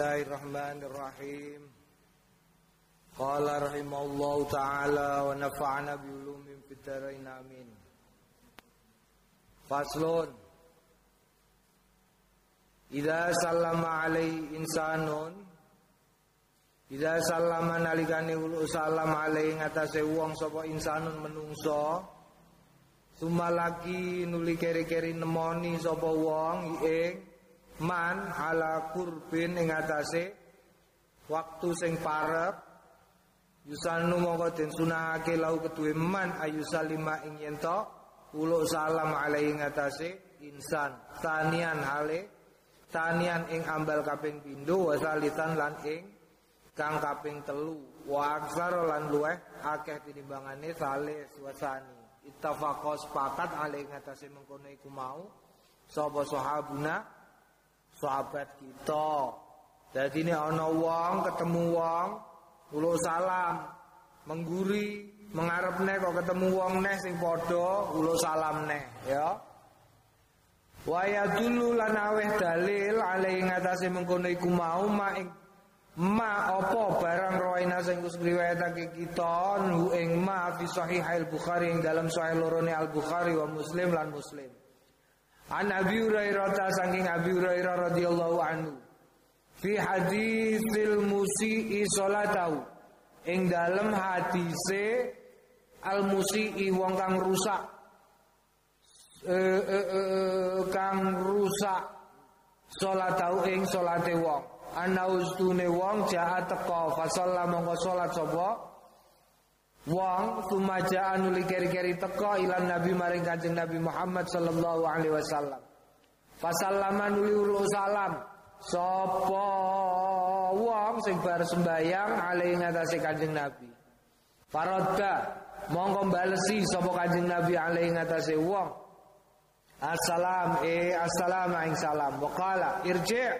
Bismillahirrahmanirrahim. Qala rahimallahu taala wa nafa'ana bi ulumin fid dharain amin. Faslun Idza sallama alai insanun Idza sallama nalikane ulu salam alai ngatasé wong sapa insanun menungso Sumalaki nuli keri-keri nemoni sapa wong ing man ala kurbin ing atase waktu sing parep. Yusanu mongko den sunahake lau keduwe man ayusalima ing yen to ulo salam alaihi ing atase insan tanian hale tanian ing ambal kaping pindho wasalitan lan ing kang kaping telu. Wa aksar lan luweh akeh tinimbangane sale suasani. Ittafaqo sepakat alaihi ing atase mengkono iku mau. Sapa sahabuna sahabat kita. Jadi ini ana wong ketemu wong ulo salam mengguri mengharap neh kok ketemu wong neh sing padha ulo salam neh ya. Waya dulu lan aweh dalil alai ngatasi mengkono iku mau ma ing ma apa barang rawaina sing wis riwayatake kita nu ing ma fi sahih al Bukhari ing dalam sahih lorone Al Bukhari wa Muslim lan Muslim. An Abi Hurairah saking Abi Hurairah radhiyallahu anhu. Fi hadisil musii salatahu. Ing dalem hadise al musii wong kang rusak. E, e, e, kang rusak salatahu ing salate wong. Ana ustune wong jahat teka fa mongko salat sapa Wong tumaja nuli keri-keri teko ilan Nabi maring Kanjeng Nabi Muhammad sallallahu alaihi wasallam. Fasallama nuli ulu salam sapa wong sing bar sembayang alaihi ngatasé Kanjeng Nabi. Faradda mongko balesi sapa Kanjeng Nabi alaihi ngatasé wong. Assalam eh assalam ing salam. Waqala irji'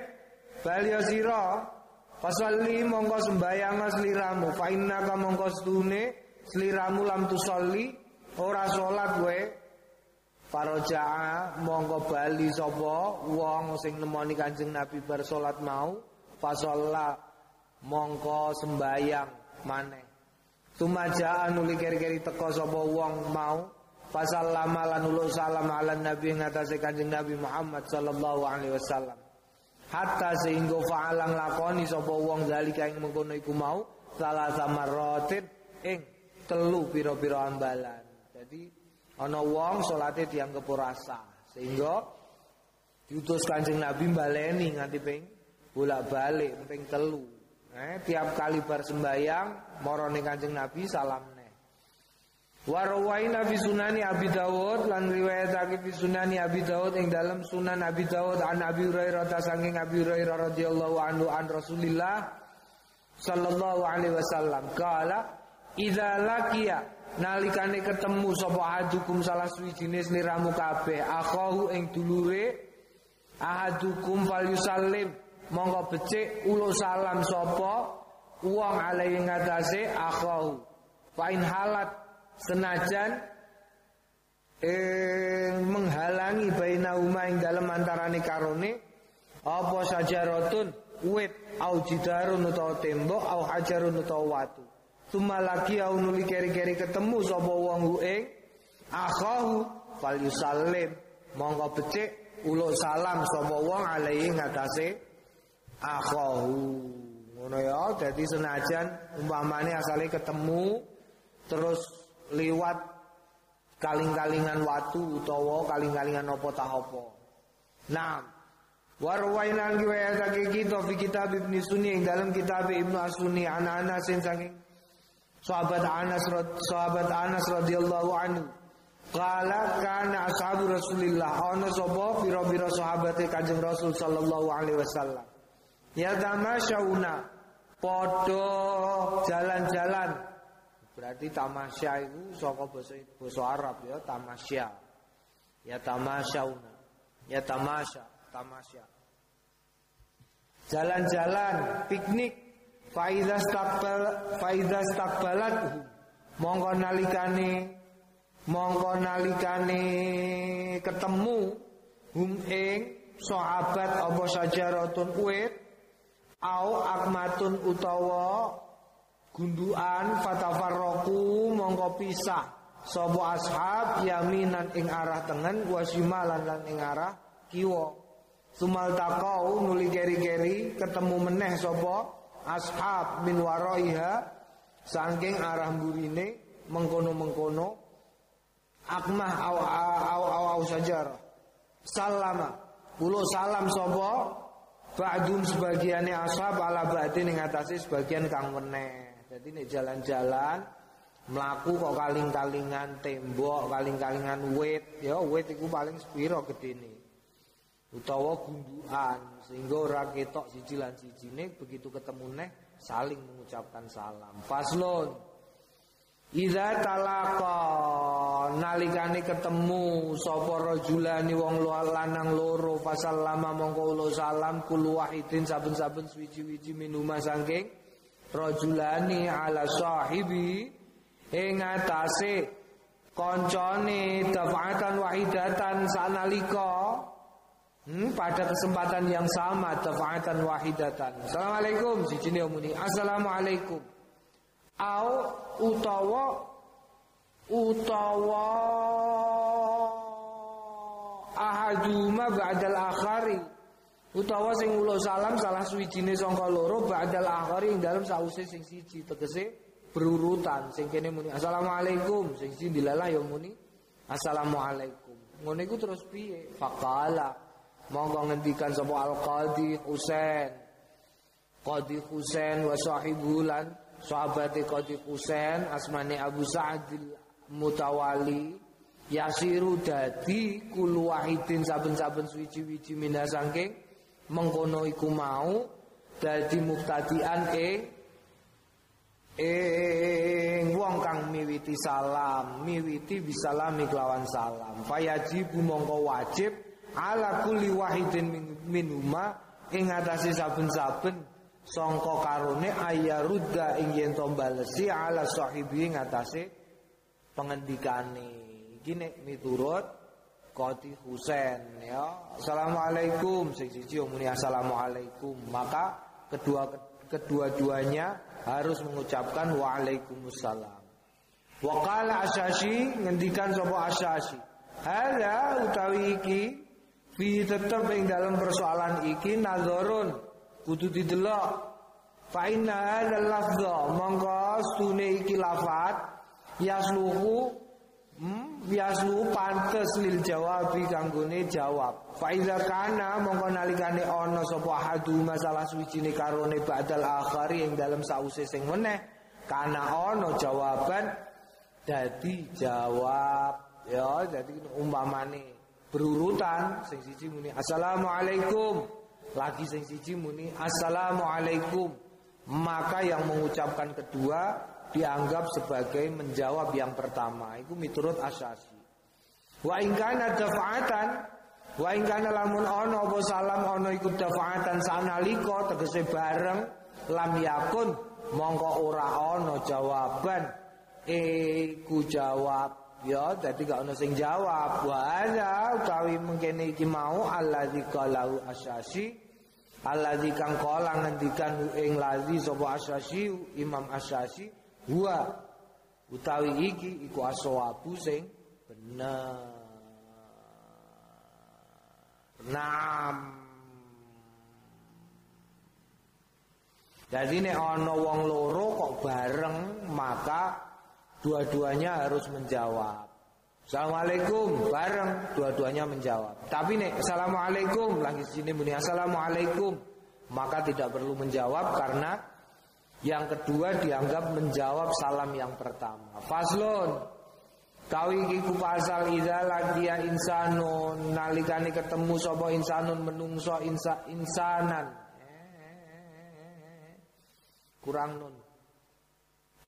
bal yasira Fasalli mongko sembayang sliramu fa innaka mongko stune sliramu lam tusolli ora salat kowe. Faroja'a monggo bali sapa wong sing nemoni Kanjeng Nabi bar salat mau. Fasalla mongko sembayang maneh. Tumaja nuli keri-keri teko sapa wong mau. Fasallama lan ulu salam ala nabi ngatasé Kanjeng Nabi Muhammad sallallahu alaihi wasallam. Hatta sehingga fa'alang lakoni sapa wong zalika ing mengkono iku mau. Salah samaratin ing telu pira-pira ambalan. Jadi ana wong salate dianggep ora sehingga diutus Kanjeng Nabi baleni nganti ping bolak-balik ping telu. Eh, tiap kali bar sembayang marane Kanjeng Nabi salam neh. Warwaina fi sunani Abi Dawud lan riwayatake fi sunani Abi Dawud dalam sunan Abi Dawud an Abi Hurairah ta saking Abi Hurairah radhiyallahu anhu an Rasulillah sallallahu alaihi wasallam kala Idza laqiya nalikane ketemu sapa ahadukum salah jenis sliramu kabeh. Akhahu ing dulure ahadukum falyusallim monggo becik ulo salam sapa? Wong alai ngatasé akhahu. Fa halat senajan eh menghalangi baina uma ing dalem antarane karone apa sajaratun? Wit au jidarun utawa tembok au hajarun utawa watu Tumalaki au nuli keri-keri ketemu sapa wong ing akhahu fal yusallim. Monggo becik ulo salam sapa wong alaihi ngatasé akhahu. Ngono ya dadi senajan umpamane asale ketemu terus liwat kaling-kalingan watu utawa kaling-kalingan apa tah apa. Nah warwaina riwayatake kita fi kitab Ibnu Sunni dalam kitab Ibnu Asuni anak-anak sing saking Sahabat Anas sahabat Anas radhiyallahu anhu Qala kana ashabu Rasulillah ana sapa pira-pira sahabate Kanjeng Rasul sallallahu alaihi wasallam. Ya tamasyauna padha jalan-jalan. Berarti tamasya itu saka basa basa Arab ya tamasya. Ya tamasyauna. Ya tamasya, tamasya. Jalan-jalan, piknik Faiza stakbal Faiza stakbalat Mongko nalikane Mongko nalikane ketemu hum ing sahabat apa sajaratun uwit au akmatun utawa gunduan fatafarroku mongko pisah sapa ashab yaminan ing arah tengen wa shimalan lan ing arah kiwa. Sumal takau nuli geri-geri ketemu meneh sapa ashab min waraiha saking arah burine mengkono-mengkono akmah au au au, au sajar salama. Kulo salam sapa? Ba'dum sebagiannya ashab ala ba'din ing atase sebagian kang meneh jadi nek jalan-jalan melaku kok kaling-kalingan tembok kaling-kalingan wit. Ya wit iku paling sepiro gedene utawa gundukan sehingga ora ketok siji lan sijine begitu ketemu neh saling mengucapkan salam. Faslon Iza talaka nalikane ketemu sapa rajulani wong lanang loro fasallama mongko ulo salam kul wahidin saben-saben suwi-wiji minuma saking rajulani ala sahibi ing atase koncone dafatan wahidatan sanalika hmm, pada kesempatan yang sama dafatan wahidatan. Assalamualaikum siji omuni. Assalamualaikum. Au utawa utawa ahaduma ba'dal akhari. Utawa sing ulo salam salah suwijine sangka loro ba'dal akhari ing dalem sause sing siji tegese berurutan. Sing kene muni assalamualaikum. Sing siji dilalah ya muni assalamualaikum. Ngono terus piye? Faqala monggo ngendikan sapa al qadi Husain. Qadi Husain wa sahibulan sahabat Qadi Husain asmane Abu Sa'adil Mutawali yasiru dadi kul wahidin saben-saben suci-wici minha saking mengkono iku mau dadi muktadian ing ing wong kang miwiti salam miwiti bisalami kelawan salam. Fayajibu mongko wajib ala kulli wahidin minuma ing atase saben-saben sangka karone ayarudda ing yen to balesi ala sahibi ngatasé pengendikane. Iki nek miturut Qadi Husain ya. Assalamualaikum. Sing siji muni assalamualaikum. Maka kedua kedua-duanya harus mengucapkan waalaikumsalam. Wa qala asyashi ngendikan sapa asyashi. Ada utawi iki fi tetep ing dalam persoalan iki nazarun kudu didelok. Fa inna hadzal lafdha mongko stune iki lafat yasluhu hmm, yaslu pantes lil jawabi kanggone jawab. Fa iza kana mongko nalikane ana sapa hadu masalah suwijine karone badal akhari ing dalem sause sing meneh kana ana jawaban dadi jawab. Ya jadi umpamane berurutan sing siji muni assalamualaikum. Lagi sing siji muni assalamualaikum. Maka yang mengucapkan kedua dianggap sebagai menjawab yang pertama. Itu miturut asasi. Wa in kana dafa'atan wa in kana lamun ono apa salam ono iku dafa'atan sanalika tegese bareng lam yakun mongko ora ono jawaban. Iku jawab ya dadi gak ono sing jawab. Wa ada utawi mengkene iki mau allazi qalahu asyasi allazi kang qala ngendikan ing lazi sapa asyasi imam asyasi huwa. Utawi iki iku aswabu sing bener. Nam Jadi nek ana wong loro kok bareng maka dua-duanya harus menjawab. Assalamualaikum bareng dua-duanya menjawab. Tapi nih assalamualaikum lagi sini bunyi assalamualaikum maka tidak perlu menjawab karena yang kedua dianggap menjawab salam yang pertama. Faslon Kawi kiku pasal idza lagia insanun nalikane ketemu sapa insanun menungso insa insanan. Kurang nun.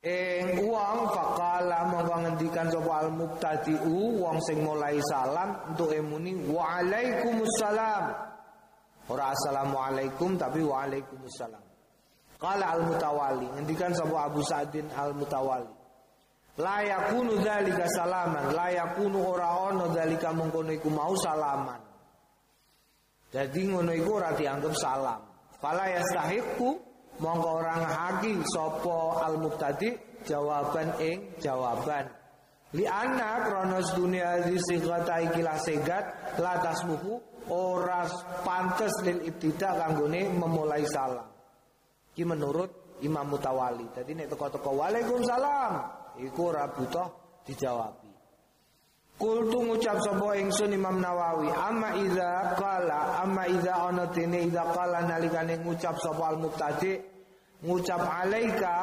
Ing wong faqala mongko ngendikan sapa al mubtadi'u wong sing mulai salam untuk emuni waalaikumsalam. Ora assalamualaikum tapi waalaikumsalam. Qala al mutawali ngendikan sapa Abu Sa'din al mutawali. La yakunu dzalika salaman, la yakunu ora ono dzalika mengkono iku mau salaman. Jadi ngono iku ora dianggap salam. Fala yastahiqu mongko orang haki sopo al mubtadi jawaban ing jawaban. Li anna kronos dunia di sigata ikilah segat latas muhu oras pantes lil ibtida kanggone memulai salam. Ki menurut Imam Mutawali. Jadi nek teko-teko Waalaikumsalam iku ora butuh dijawabi. Kultu ngucap sapa ingsun Imam Nawawi, amma idza qala, amma idza ana dene idza qala nalikane ngucap sapa al mubtadi ngucap alaika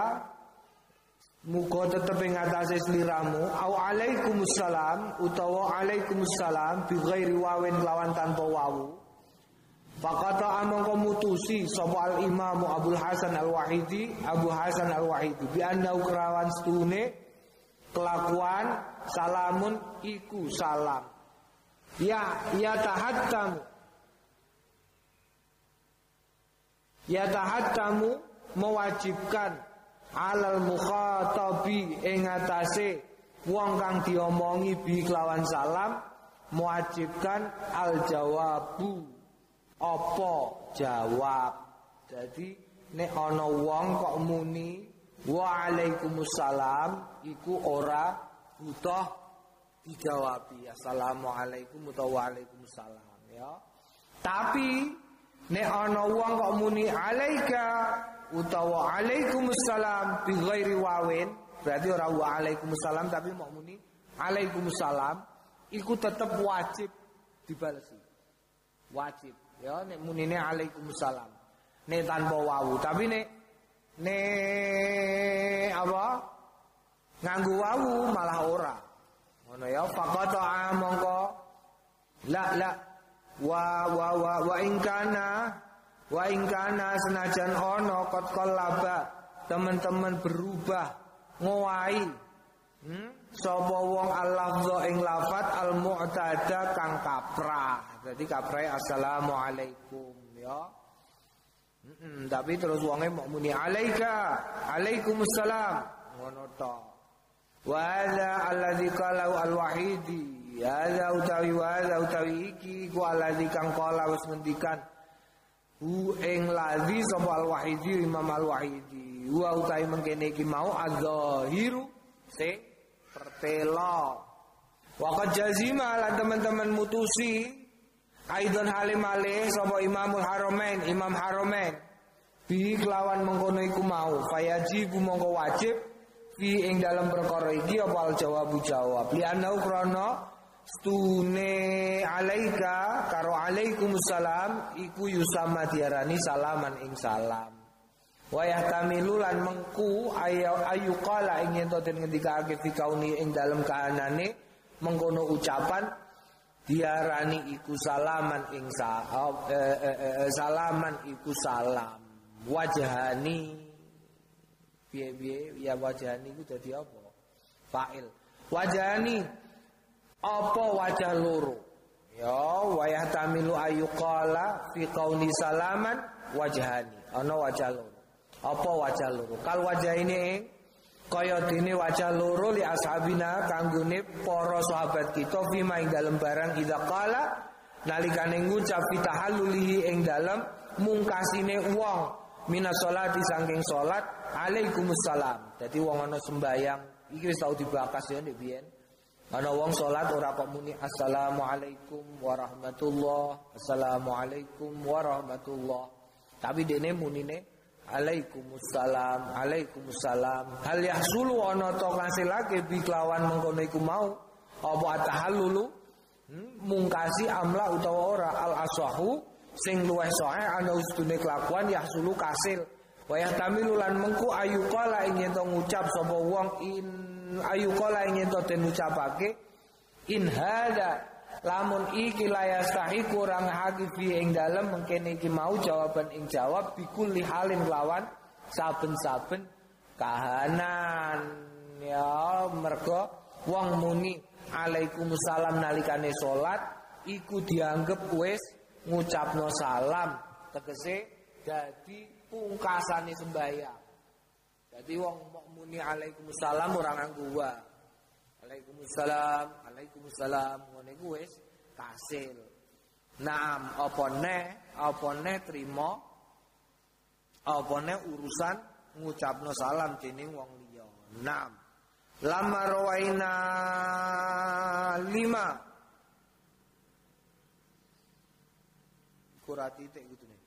Muga tetep ing atase sliramu au alaikumussalam utawa alaikumussalam bi ghairi wawen lawan tanpa wawu. Fakata amangka mutusi sapa al Imam Abu Hasan Al Wahidi Abu Hasan Al Wahidi bi anna stune kelakuan salamun iku salam. Ya ya tahattamu ya tahattamu mewajibkan alal mukhatabi ing atase wong kang diomongi bi kelawan salam mewajibkan al jawabu. Apa jawab? Jadi nek ana wong kok muni Waalaikumsalam iku ora butuh dijawabi assalamualaikum utawa waalaikumsalam ya. Tapi nek ana wong kok muni alaika utawa alaikumussalam bi ghairi wawin berarti ora waalaikumsalam tapi mau muni alaikumussalam iku tetep wajib dibalesi. Wajib ya nek munine alaikumussalam. Nek tanpa wawu tapi nek ne apa nganggu wawu malah ora. Ngono ya faqata mongko. La la. Wa wa wa wa ingkana wa ingkana senajan ono kot kolaba teman-teman berubah ngowahi hmm? sapa wong al-lafdha ing lafat al-mu'tada kang kaprah. Jadi kaprah assalamualaikum ya. Hmm, tapi terus wonge muni alaika, alaikumussalam. Ngono. Wa hadza allazi qalahu al-wahidi. Hadza utawi wa hadza utawi iki ku allazi kang qala wis ngendikan hu ing ladzi sapa al-wahidi Imam al-wahidi. Wa utawi mengkene iki mau az-zahiru sing pertelo. Waqad jazima lan teman-teman mutusi Aidon halim alih sapa Imamul Haramain, Imam Haramain. Bi kelawan mengkono iku mau, fayajibu mongko wajib fi ing dalam perkara iki apa jawab jawab. Li anau krana stune alaika karo alaikumussalam iku yusama diarani salaman ing salam. Wa yahtamilu lan mengku ayu ayu qala ing yen to den ngendikake fi kauni ing dalam kahanane mengkono ucapan diarani iku salaman ing sa, oh, eh, eh, eh, salaman iku salam wajhani piye piye ya wajhani iku dadi apa? Fa'il. Wajhani apa wajah loro? Ya wayah tamilu ayuqala fi qauli salaman wajhani ana wajah loro. Apa wajah loro? Kal wajah ini kaya dene wajah loro li ashabina kanggone para sahabat kita fima ing dalem barang idza qala nalikane ngucap fitahallulihi ing dalem mungkasine wong minas salati saking salat alaikumussalam. Dadi wong ana sembayang iki wis tau dibakas ya ndek biyen. Ana wong salat ora kok muni assalamualaikum warahmatullah assalamualaikum warahmatullah. Tapi dene munine Alaikumussalam, Alaikumussalam. Hal yahsulu ana to ngasilake bi kelawan mengkono iku mau? Apa atahallulu hmm? mungkasi amla utawa ora? Al asahu sing luweh soe ana ustune kelakuan yahsulu kasil. Wa yahtamilu lan mengku ayuqala ing yen ngucap sapa wong in ayuqala ing yen den ucapake in hada lamun iki layastahi kurang hakifi ing dalem mungkin iki mau jawaban ing jawab bikul halin lawan saben-saben kahanan. Ya mergo wong muni alaikumussalam nalikane salat iku dianggep wis ngucapno salam tegese dadi pungkasane sembahyang dadi wong muni alaikumussalam ora nganggo wa Waalaikumsalam, Waalaikumsalam ngene ku wis kasil. Naam apa ne, apa ne trimo Apane urusan ngucapno salam dening wong liya. Naam. Lama rawaina lima kurati titik gitu nih.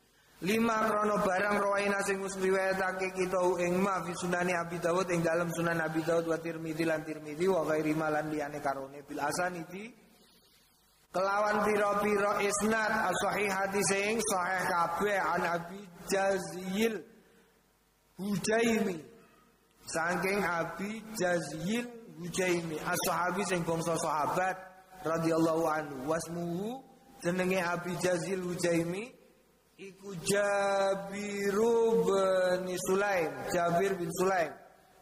Lima krono barang rawaina sing wis riwayatake kita ing ma fi sunani Abi Dawud ing dalam sunan Abi Dawud wa Tirmidzi lan Tirmidzi wa ghairi malan liyane karone bil asanidi kelawan pira-pira isnad as-sahih hadis sing sahih kabeh an Abi Jazil Hujaimi saking Abi Jazil Hujaimi as-sahabi sing bangsa sahabat radhiyallahu anhu wasmuhu jenenge Abi Jazil Hujaimi iku Jabiru bin Sulaim Jabir bin Sulaim.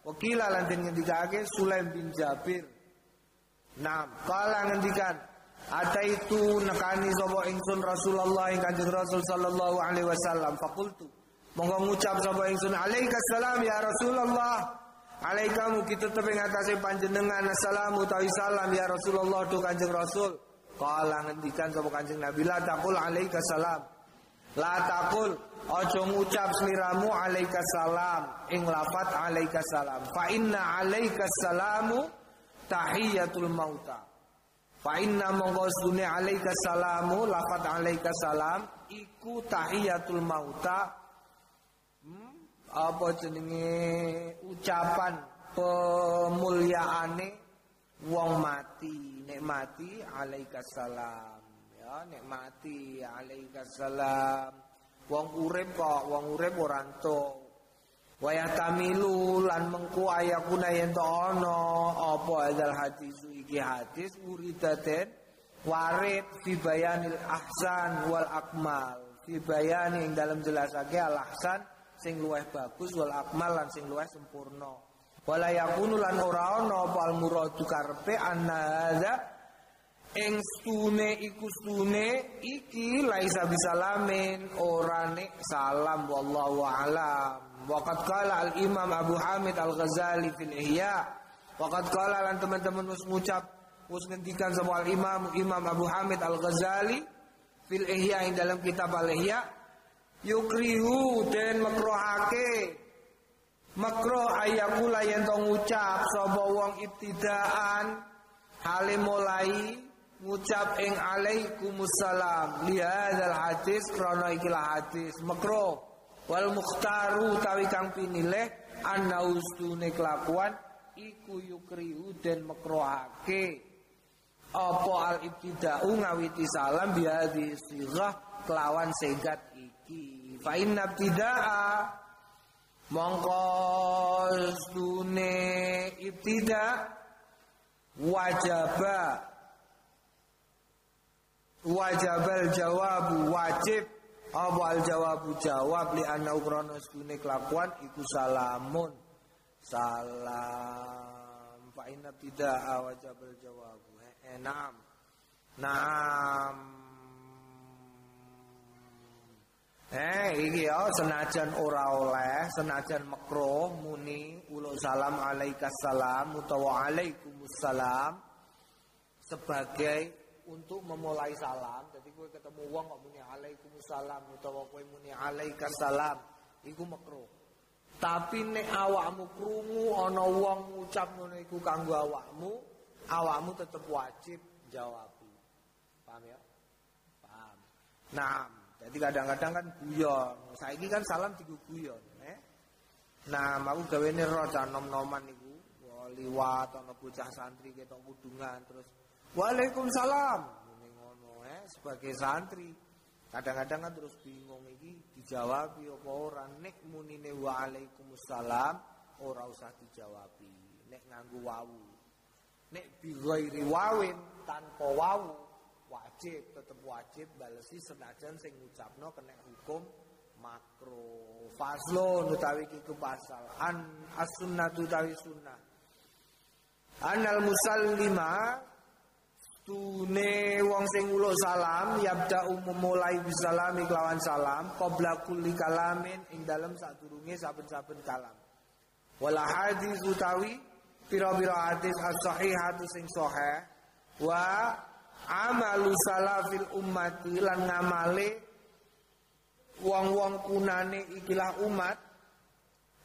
Wakila lan den ngendikake Sulaim bin Jabir. Nah, kala ngendikan Ada itu nekani sapa ingsun Rasulullah ing Kanjeng Rasul sallallahu alaihi wasallam? Faqultu monggo ngucap sapa ingsun alaikassalam ya Rasulullah. Alaikamu kita tetep ing atase panjenengan assalamu tawi salam ya Rasulullah tu Kanjeng Rasul kala ngendikan sapa Kanjeng Nabi la taqul alaikassalam la taqul Ojo ngucap sliramu alaikassalam ing lafat alaikassalam fa inna alaikassalamu tahiyatul mauta. Fa inna mongko sunne alaika salamu lafat alaika salam iku tahiyatul mauta. Hmm, apa jenenge? Ucapan pemulyaane wong mati nek mati alaika salam ya. Nek mati alaika salam. Wong urip kok wong urip ora entuk. Wayah tamilu lan mengku ayakuna yen to ana apa hadal hadis iki hadis uridaten warid fi bayanil ahsan wal akmal. Fi bayani ing dalam jelasake al ahsan sing luweh bagus wal akmal lan sing luweh sempurna wala yakunu lan ora ana apa al muradu karepe anna hadza ing stune iku stune iki laisa bisalamin ora nek salam wallahu alam. Waqad qala al-Imam Abu Hamid Al-Ghazali fil Ihya. Waqad qala lan teman-teman mus ngucap mus ngendikan sama al-Imam Imam Abu Hamid Al-Ghazali fil Ihya ing dalam kitab Al-Ihya. Yukrihu dan makrohake makro ayakula yang to ngucap sapa wong ibtidaan. Hale mulai ngucap ing alaikumussalam lihadzal hadis krana ikilah hadis. Makro. Wal mukhtaru tawi kang pinilih anna ustune kelakuan iku yukrihu den makrohake. Apa al ibtida'u ngawiti salam biadi sighah kelawan segat iki. Fa inna ibtida'a mongko stune ibtida wajaba. Wajabal jawabu wajib. Apa al jawabu jawab? Li anna ukrono kelakuan iku salamun. Salam. Fa inna tidak wajabal jawabu. Eh, enam Eh iki ya senajan ora oleh senajan makruh muni uluk salam alaikas salam utawa alaikumussalam sebagai untuk memulai salam. Jadi gue ketemu wong kok muni alaikumussalam utawa kowe muni alaikasalam iku makruh. Tapi nek awakmu krungu ana wong ngucap ngono iku kanggo awakmu, awakmu tetep wajib jawab. Paham ya? Paham. Nah, jadi kadang-kadang kan guyon. Saiki kan salam digu guyon, eh? Nah, aku gawene ro nom-noman iku. Liwat ana bocah santri ketok kudungan terus Waalaikumsalam. Ini ngono eh sebagai santri. Kadang-kadang kan terus bingung iki dijawab apa ora nek munine waalaikumsalam ora usah dijawabi. Nek nganggo wawu. Nek bi ghairi wawin tanpa wawu wajib tetep wajib balesi senajan sing ngucapno kena hukum makro. Faslo utawi iku pasal. An as-sunnatu tawi sunnah. Anal musallima Tune wong sing uluk salam yabda umum mulai bisalami kelawan salam qabla kulli kalamin ing dalem sadurunge saben-saben kalam. Wala hadis utawi pira-pira hadis as-sahihatu sing sahih wa amalu salafil ummati lan ngamale wong-wong kunane ikilah umat.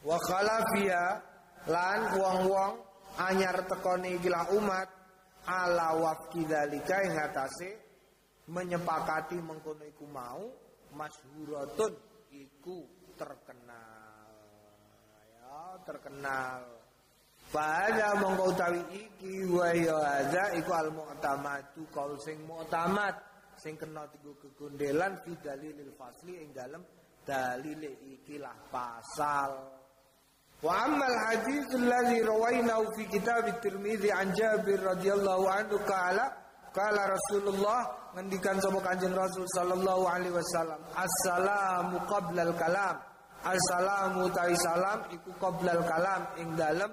Wa khalafia lan wong-wong anyar tekone ikilah umat. Ala wafki dalika ing atase menyepakati mengkono iku mau masyhuratun iku terkenal. Ya terkenal Pada mongko utawi iki wa ya hadza iku al mu'tamadu kaul sing mu'tamad sing kena tigo kegundelan fi dalilil fasli ing dalem dalile ikilah pasal. Wa ammal hadis alladhi rawainahu fi kitab at-Tirmidzi an Jabir radhiyallahu anhu qala qala Rasulullah ngendikan sapa Kanjeng Rasul sallallahu alaihi wasallam assalamu qabla al-kalam. Assalamu ta'i salam iku qabla al-kalam ing dalem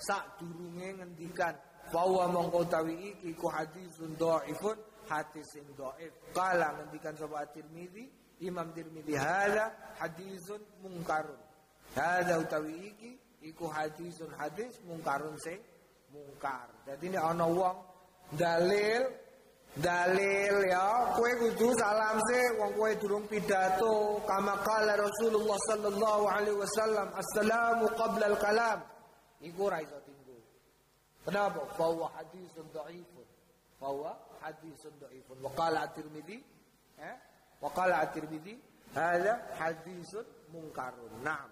sak durunge ngendikan bahwa mongko tawi iki ku hadisun dhaifun hadis sing dhaif. Kala ngendikan sapa Tirmizi Imam Tirmizi hada hadisun mungkarun. Hada utawi iki iku hadisun hadis mungkarun sing mungkar. Jadi ini ana wong dalil dalil ya kue kudu salam se wong kue durung pidato kama kala Rasulullah sallallahu alaihi wasallam assalamu qabla al kalam Iku ra iso. Kenapa? Bahwa hadisun dhaifun. Bahwa hadisun dhaifun. Wa qala at-Tirmidzi, eh? Wa qala at-Tirmidzi, hadza mungkarun. Naam.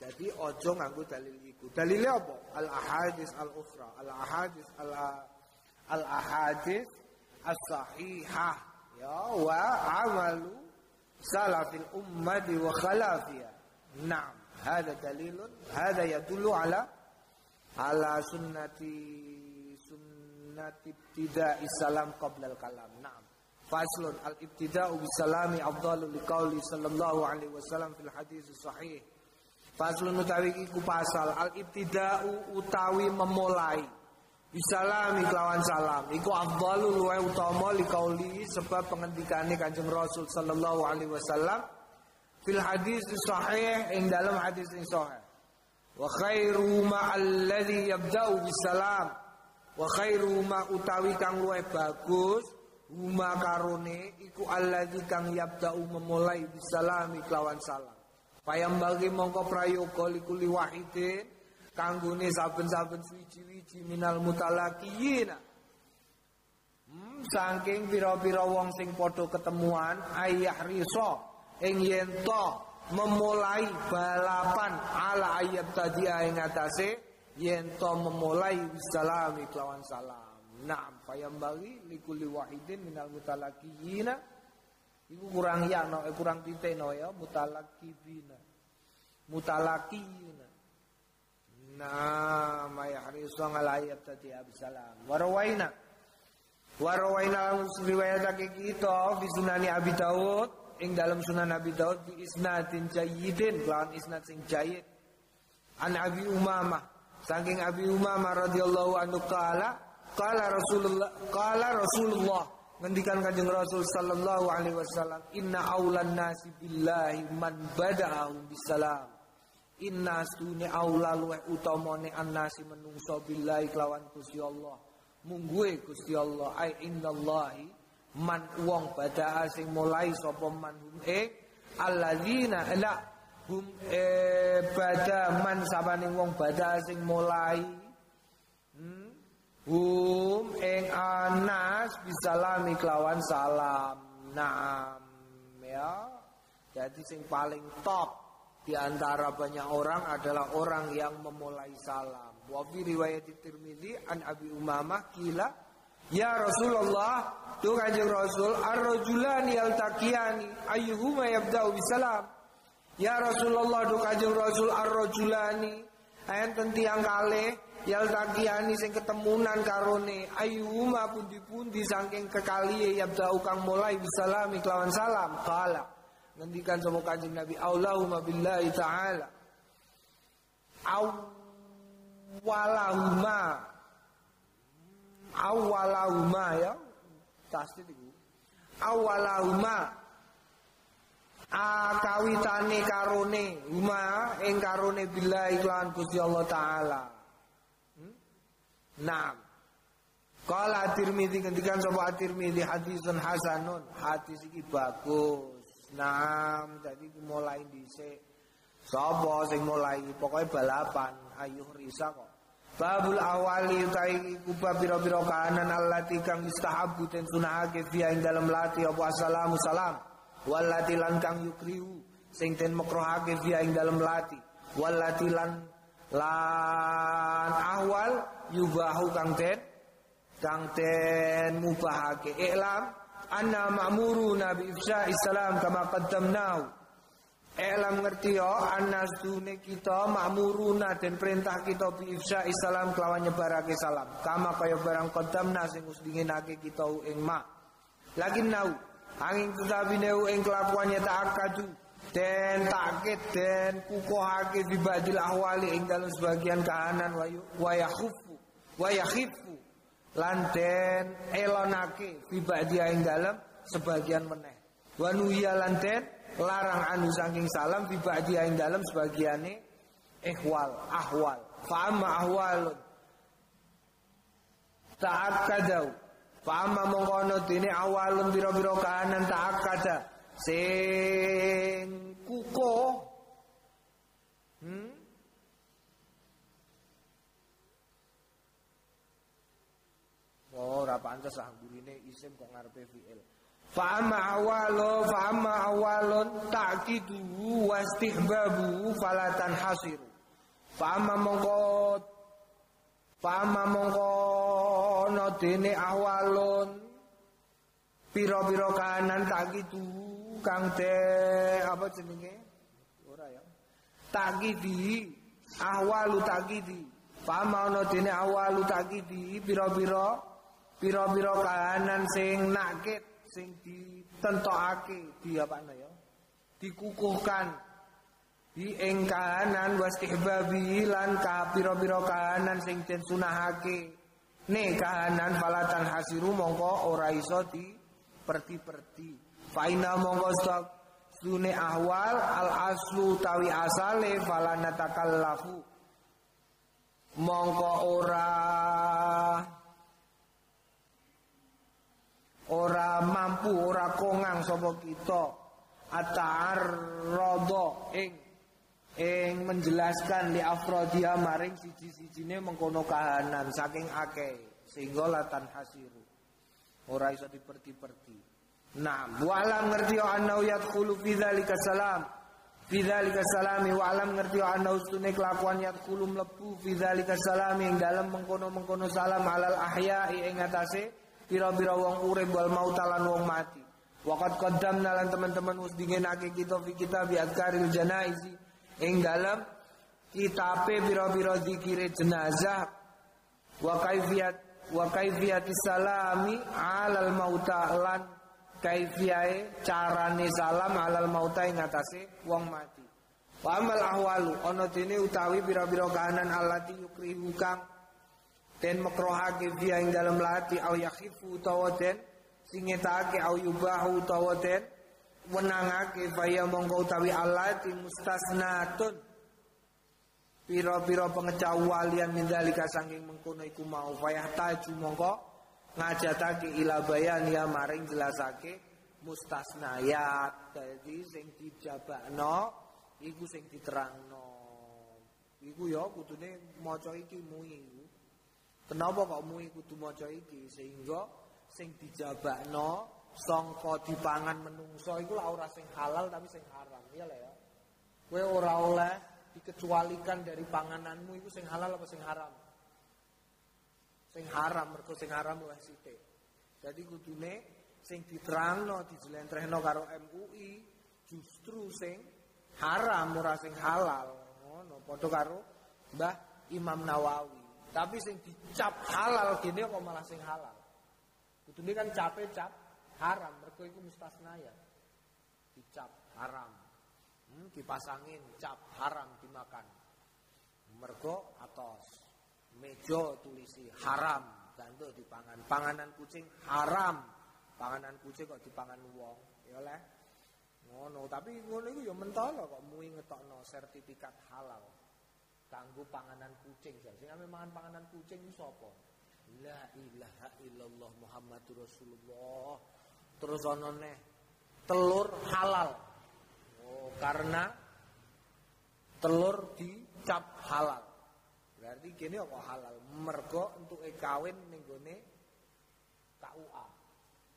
Jadi ojo nganggo dalil iku. Dalilnya apa? Al ahadis al ukhra, al ahadis al al ahadis as-sahihah ya wa amalu salafil ummati wa khalafiya. Naam. Hada dalilun, hada yadullu ala ala sunnati sunnati tidak Islam qabla al-kalam. Naam. Faslun al-ibtida'u bisalami afdalu liqauli sallallahu alaihi wasallam fil hadis sahih. Faslun utawi iku pasal al-ibtida'u utawi memulai bisalami kelawan salam iku afdalu luwe utama liqauli sebab pengendikani Kanjeng Rasul sallallahu alaihi wasallam fil hadis sahih ing dalam hadis sing sahih. Wa khairu ma alladhi yabda'u bisalam wa khairu ma utawi kang luwih bagus huma karone iku alladhi kang yabda'u memulai bisalami kelawan salam. Payam bagi mongko prayoga likuli wahidin kanggone saben-saben suci-wici minal mutalaqiyina hmm, saking pira-pira wong sing padha ketemuan ayah riso ing yen to memulai balapan ala ayat tadi ing atase yen to memulai bisalami kelawan salam. Naam bagi likuli wahidin minal mutalakiyina. Iku kurang ya no, eh, kurang titik no ya mutalakibina. Mutalakiyina. Nah, ma yahrisu ala ayat tadi abisalam Warawaina Warawaina riwayatake kita Fi sunani Abi Dawud ing dalam Sunan Nabi Daud bi isnadin jayyidin. Lawan isnad sing jayyid. An Abi Umamah. Saking Abi Umamah radhiyallahu anhu qala qala Rasulullah qala Rasulullah. Ngendikan Kanjeng Rasul sallallahu alaihi wasallam inna aulan nasi billahi man bada'ahum bisalam. Inna stune aula luweh utamane annasi menungso billahi kelawan Gusti Allah. Mungguhe Gusti Allah ai innallahi man wong badaa sing mulai sapa man hum ing alladzina la hum e bada man sabane wong badaa sing mulai hmm? hum ing anas bisalami kelawan salam naam ya jadi sing paling top di antara banyak orang adalah orang yang memulai salam. Wa fi riwayat Tirmizi an Abi Umamah kila Ya Rasulullah, tu kanjeng Rasul, ar-rajulani yaltaqiyani ayyuhuma yabda'u bisalam. Ya Rasulullah, tu kanjeng Rasul, ar-rajulani enten tiyang kalih yaltaqiyani sing ketemunan karone ayyuhuma pundi-pundi saking kekaliye yabda'u kang mulai bisalami kelawan salam. Qala ngendikan sama kanjeng Nabi Allahumma billahi ta'ala awalahuma awalahuma ya. Tasdid itu awalahuma. Akawitane karone. Huma ing karone billahi lan Gusti Allah taala. Hmm? Naam. Kala Tirmidzi ngendikan sapa Tirmidzi hadisun hasanun. Hadis iki bagus. Nah, jadi mulai dhisik. Sapa sing mulai? Pokoknya balapan ayuh risa kok. Babul awali utai kuba biro-biro kahanan allati kang istahabu ten sunahake fiha ing dalam lati apa assalamu salam. Wallati lan kang yukriu sing ten makrohake fiha ing dalam lati. Wallati lan lan ahwal yubahu kang ten kang ten mubahake. Iklam anna ma'muruna bi ifsha'i salam kama qaddamnahu Elam ngerti yo anna sedune kita makmuruna dan perintah kita bi ifsa salam kelawan nyebarake salam. Kama kaya barang kodamna sing wis dinginake kita ing ma. Lagi nau angin tetapi neu ing kelakuannya tak akadu dan takit dan kukuhake di badil ahwali ing dalam sebagian kahanan wa yakhufu wa yakhifu lan den elonake fi dia ing dalam sebagian meneh. Wa nuhiya lan larang anu saking salam fi ba'di ing dalam sebagiane ihwal ahwal. Fa amma ahwalun. Ta'akkadau. Fa amma mongkono dene awalun biro-biro kahanan ta'akkada. Sing kuko hmm? Oh, ora pantes ah gurine isim kok ngarepe fi'il. Fa'amma awalo fa'amma awalun ta'kidu wastihbabu falatan hasiru. Fa'amma mongko Fa'amma mongko no dene awalun piro-piro kanan ta'kidu kang te apa jenenge? Ora ya. Ta'kidi ahwalu ta'kidi. Fa'amma no dene awalu ta'kidi piro-piro piro-piro kanan sing nakit sing ditentokake di apa ya. Dikukuhkan. Di ing kahanan wastihbabi lan ka pira-pira kahanan sing den sunahake. Ne kahanan falatan hasiru mongko ora iso di perti-perti faina mongko stok sune ahwal al aslu tawi asale falana takallafu mongko ora ora mampu ora kongang sapa kita. Atar rodo ing ing menjelaskan li afrodia maring siji-sijine mengkono kahanan saking akeh sehingga latan hasiru ora iso diperti-perti. Nah, walam ngerti yo anau yadkhulu fi dzalika salam. Fi dzalika salami wa alam ngerti yo stune kelakuan yadkhulu mlebu fi dzalika salami ing dalam mengkono-mengkono salam alal ahya'i ing atase pira-pira wong urip wal mautalan wong mati. Waqat qaddamna lan teman-teman wis dingenake kita fi kitab azkaril janaizi ing dalem kitabe pira-pira zikire jenazah wa kaifiyat wa kaifiyat salami alal mauta lan kaifiyae carane salam alal mauta ing atase wong mati. Wa amal ahwalu ana dene utawi pira-pira kahanan allati yukrihu kang den makrohake dia ing dalam lati au yakhifu utawa den singetake au yubahu utawa den wenangake faya mongko utawi alati mustasnatun. Pira-pira pengecualian mindalika saking mengkono iku mau. Fayah taju mongko ngajatake ila bayan ya maring jelasake mustasnayat. Dadi sing dijabakno iku sing diterangno. Iku ya kudune maca iki mui Kenapa kok mui kudu maca iki sehingga sing dijabakno sangka dipangan menungso iku ora sing halal tapi sing haram, ya lah ya. Kowe ora oleh dikecualikan dari pangananmu iku sing halal apa sing haram? Sing haram mergo sing haram luwih sithik. Jadi kudune sing diterangno dijelentrehno karo MUI justru sing haram ora sing halal. Ngono padha karo Mbah Imam Nawawi. Tapi sing dicap halal gini kok malah sing halal. Kudune kan cape cap haram, mergo iku mustasnaya. Dicap haram. Hmm, dipasangin cap haram dimakan. Mergo atos meja tulisi haram gantuk dipangan. Panganan kucing haram. Panganan kucing kok dipangan wong. Ya oleh. Ngono, tapi ngono iku ya mentolo kok muwi ngetokno sertifikat halal kanggo panganan kucing. Sing ame mangan panganan kucing iku sapa? La ilaha illallah Muhammadur Rasulullah. Terus ana telur halal. Oh, karena telur dicap halal. Berarti gini kok halal. Mergo untuk kawin ning KUA.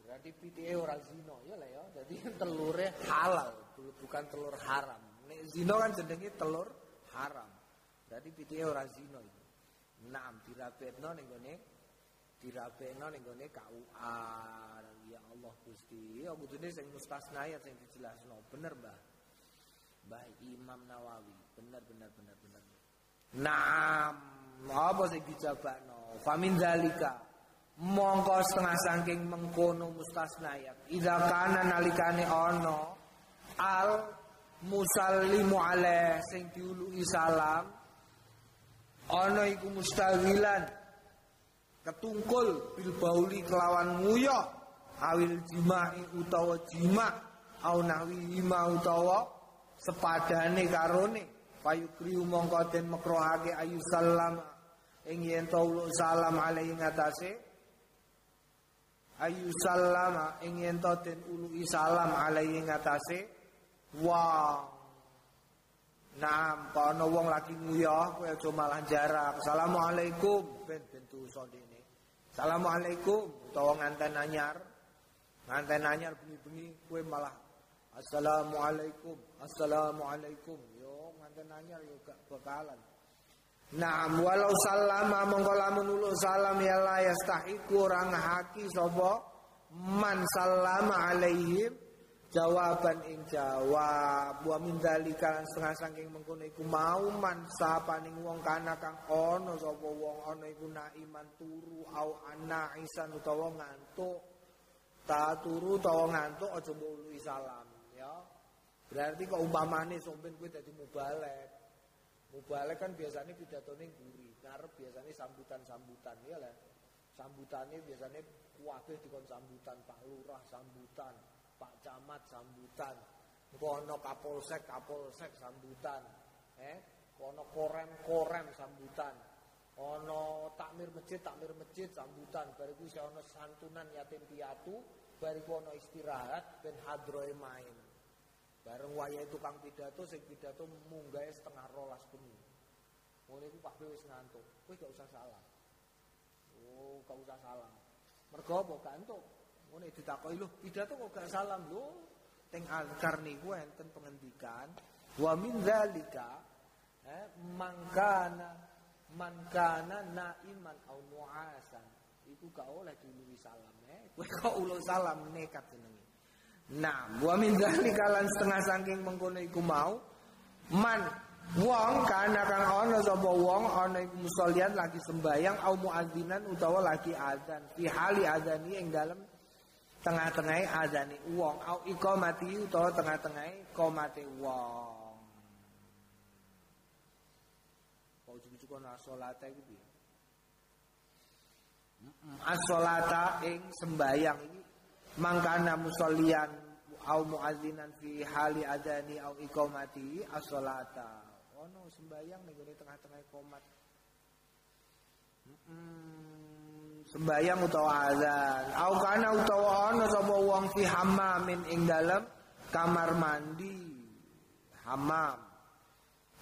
Berarti pitike ora zina ya lah ya. Jadi telurnya halal, bukan telur haram. Nek zina kan jenenge telur haram. Berarti pitike ora zina itu. Naam dirabetno ning gone dirabekno ning gone KUA. Ya Allah Gusti. Ya kudune sing mustasna ya sing dijelasno. Bener, Mbah. Mbah Imam Nawawi. Bener bener bener bener. Naam. Apa sing dijabakno? Famin zalika. Mongko setengah saking mengkono mustasnayat. Idza kana nalikane al musallimu alaih sing diuluki salam ana iku mustawilan ketungkul bil bauli kelawan nguyo awil jima'i utawa jima au hima utawa sepadane karone. Payukri mongko den makrohake ayu salam. Ing yen salam alaihi ngatasé ayu salama ing yen den uluki salam alaihi ngatasé wa Nah, kono wong lagi nguyah kowe aja malah jarak. Assalamualaikum ben ben dosa dene. Assalamualaikum utawa nganten anyar. Nganten anyar bengi-bengi kowe malah Assalamualaikum. Assalamualaikum. Yo nganten anyar yo gak bakalan. Nah, walau salama mongko lamun ulu salam ya la yastahiku orang haki sapa man salama alaihim jawaban ing jawab. Wa min dzalika setengah saking mengkono iku mau man sapaning wong kana kang ana sapa wong ana iku naiman turu au isan utawa ngantuk. Ta turu utawa ngantuk aja mbok salam ya. Berarti kok umpamane sampean kuwi dadi mubalek. Mubalek kan biasanya pidatone guri. Ngarep biasanya sambutan-sambutan ya lah sambutannya biasanya kuwabe dikon sambutan Pak Lurah sambutan Pak Camat sambutan. Kono Kapolsek Kapolsek sambutan. Eh, kono korem-korem sambutan. Ono takmir masjid takmir masjid sambutan. Bariku saya ono santunan yatim piatu. Bariku ono istirahat ben hadroe main. Bareng itu kang pidato sing pidato munggah setengah rolas penuh. Ngono iku Pak wis ngantuk. Kowe gak usah salah. Oh, gak usah salah. Mergo apa gantuk? Ngono ditakoki lho, pidato kok gak salam lho. Teng azkar niku enten pengendikan wa min zalika eh mangkana mankana naiman au nuasan. Iku gak oleh diului salam eh. Kowe kok ulo salam nekat jenenge. Nah, wa min zalika lan setengah saking mengkono iku mau man Wong kana kang ana sapa wong ana iku musollian lagi sembayang au muadzinan utawa lagi azan fi hali azani ing dalem tengah-tengahe azane wong au iqamati utawa tengah-tengahe qomate wong. Kok cucu kono salate iku piye? As-salata ing sembayang iki mangkana musollian au muazzinan fi hali adani au iqamati as-salata. Ono sembayang ning tengah-tengah komat. Hmm sembayang utawa azan. Au kana utawa ana sapa wong fi hammamin ing dalem kamar mandi. Hammam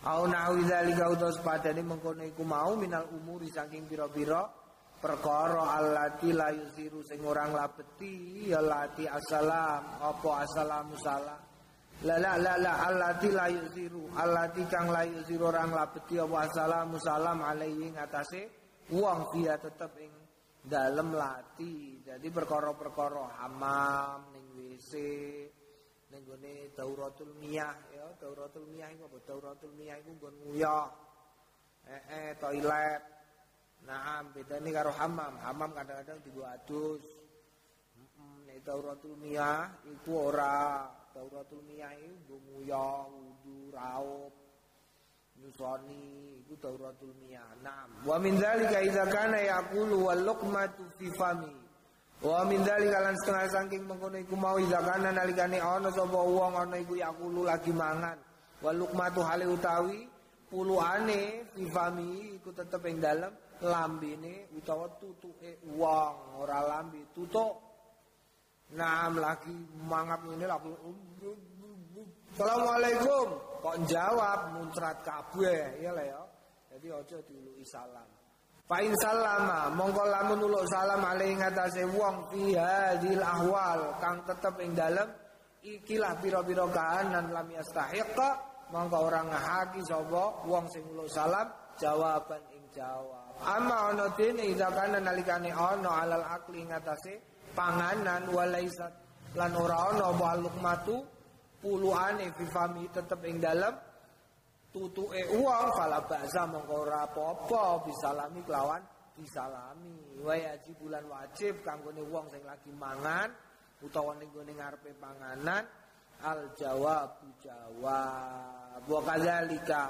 au nahwi zalika utawa sepadane mengkono iku mau minal umuri saking pira-pira perkara allati la yusiru sing ora nglabeti ya lati assalam. Apa assalamu salam? La la la la allati la yusiru allati kang la yusiru ora nglabeti apa assalamu salam alaihi ngatasé wong dia tetep ing dalam lati. Jadi perkara-perkara hamam ning WC ning gone dauratul miyah. Ya dauratul miyah iku apa? Dauratul miyah iku nggon nguyah eh eh toilet. Nah bedane karo hamam. Hamam kadang-kadang digo adus. Nek dauratul miyah iku ora. Dauratul miyah iku nguyah wudu raup yusoni iku dauratul miyah. Naam. Wa min dzalika idza kana yaqulu wal luqmatu fi fami. Wa min dzalika lan setengah saking mengkono iku mau idza kana nalikane ana sapa wong ana iku yaqulu lagi mangan. Wal luqmatu hale utawi puluhane fi fami iku tetep ing dalem lambene utawa tutuke wong ora lambe tutuk Nah, lagi mangap ini lagi Assalamualaikum. Kok jawab muncrat kabeh ya lah ya. Jadi aja diuluki salam. Fa'in salama mongko lamun uluk salam alaihi ngatasé wong fi hadil ahwal kang tetep ing dalem ikilah pira-pira kahanan lam yastahiqa mongko ora ngahaki sapa wong sing uluk salam jawaban ing jawab. Amma ana dene ida kana nalikane ana alal akli ngatasé panganan walaisat lan ora ana wa lukmatu puluhane fifami tetep ing dalem tutuke uang fala baksa mongko ora apa-apa bisalami kelawan disalami. Wa bulan wajib kanggone wong sing lagi mangan utawa ning gone ngarepe panganan al jawab jawab. Wa kadzalika.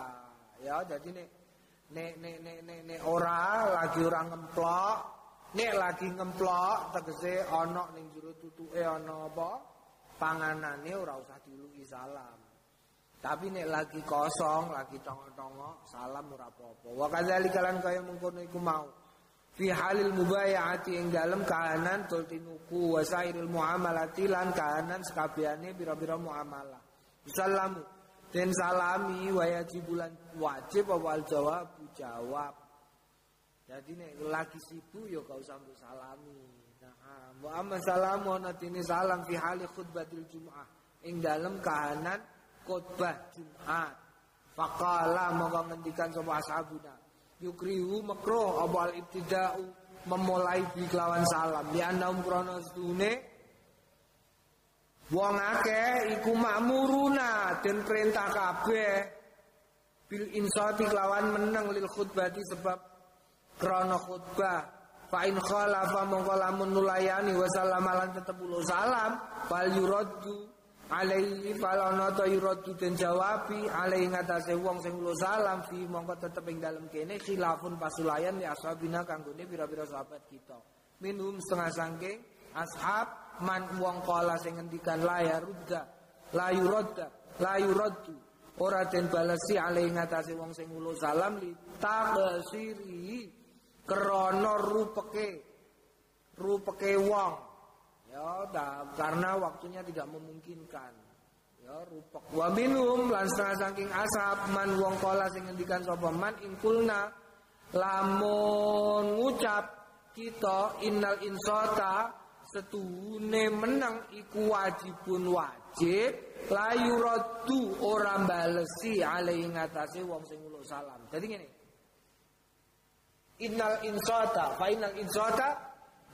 Ya dadi nek nek nek nek nek ne, ora lagi ora ngemplok nek lagi ngemplok tegese ana ning jero tutuke ana apa panganane ora usah diuluki salam tapi nek lagi kosong, lagi tongok-tongok, salam ora apa-apa. Wa kadzalika lan kaya mengkono iku mau. Fi halil mubayati ing dalem kahanan tultinuku wa sairil muamalati lan kahanan sekabehane pira-pira muamalah. Salamu den salami wa yajibulan wajib awal jawab jawab. Jadi nek lagi sibuk ya gak usah salami. Wa amma salamu ana salam fi hali khutbatil jumu'ah ing dalem kahanan khutbah Jumat. Faqala monggo ngendikan sapa ashabuna. Yukrihu makruh abal ibtida'u memulai di kelawan salam. Di annaum krana sedune wong akeh iku makmuruna den perintah kabeh bil insati kelawan meneng lil khutbati sebab krana khutbah fa in khalafa mongko lamun nulayani wa sallamalan tetep salam fal yuraddu alaihi falana ta yuradu den jawabi alaihi ngatasé wong sing ulo salam fi mongko tetep ing dalem kene khilafun pasulayan ya ashabina kanggone pira-pira sahabat kita. Minum setengah sangking ashab man wong kala sing ngendikan la ya rudda la yuradda la yuraddu ora den balesi alaihi ngatasé wong sing ulo salam li krana rupeke rupeke wong Ya, dah, karena waktunya tidak memungkinkan. Ya, rupak wa minhum lan saking asap man wong kola sing ngendikan sapa man inkulna lamun ngucap kita innal insota setune menang iku wajibun wajib layu rotu orang balesi alai ngatasi wong sing salam. Jadi ngene. Innal insota, fa innal insota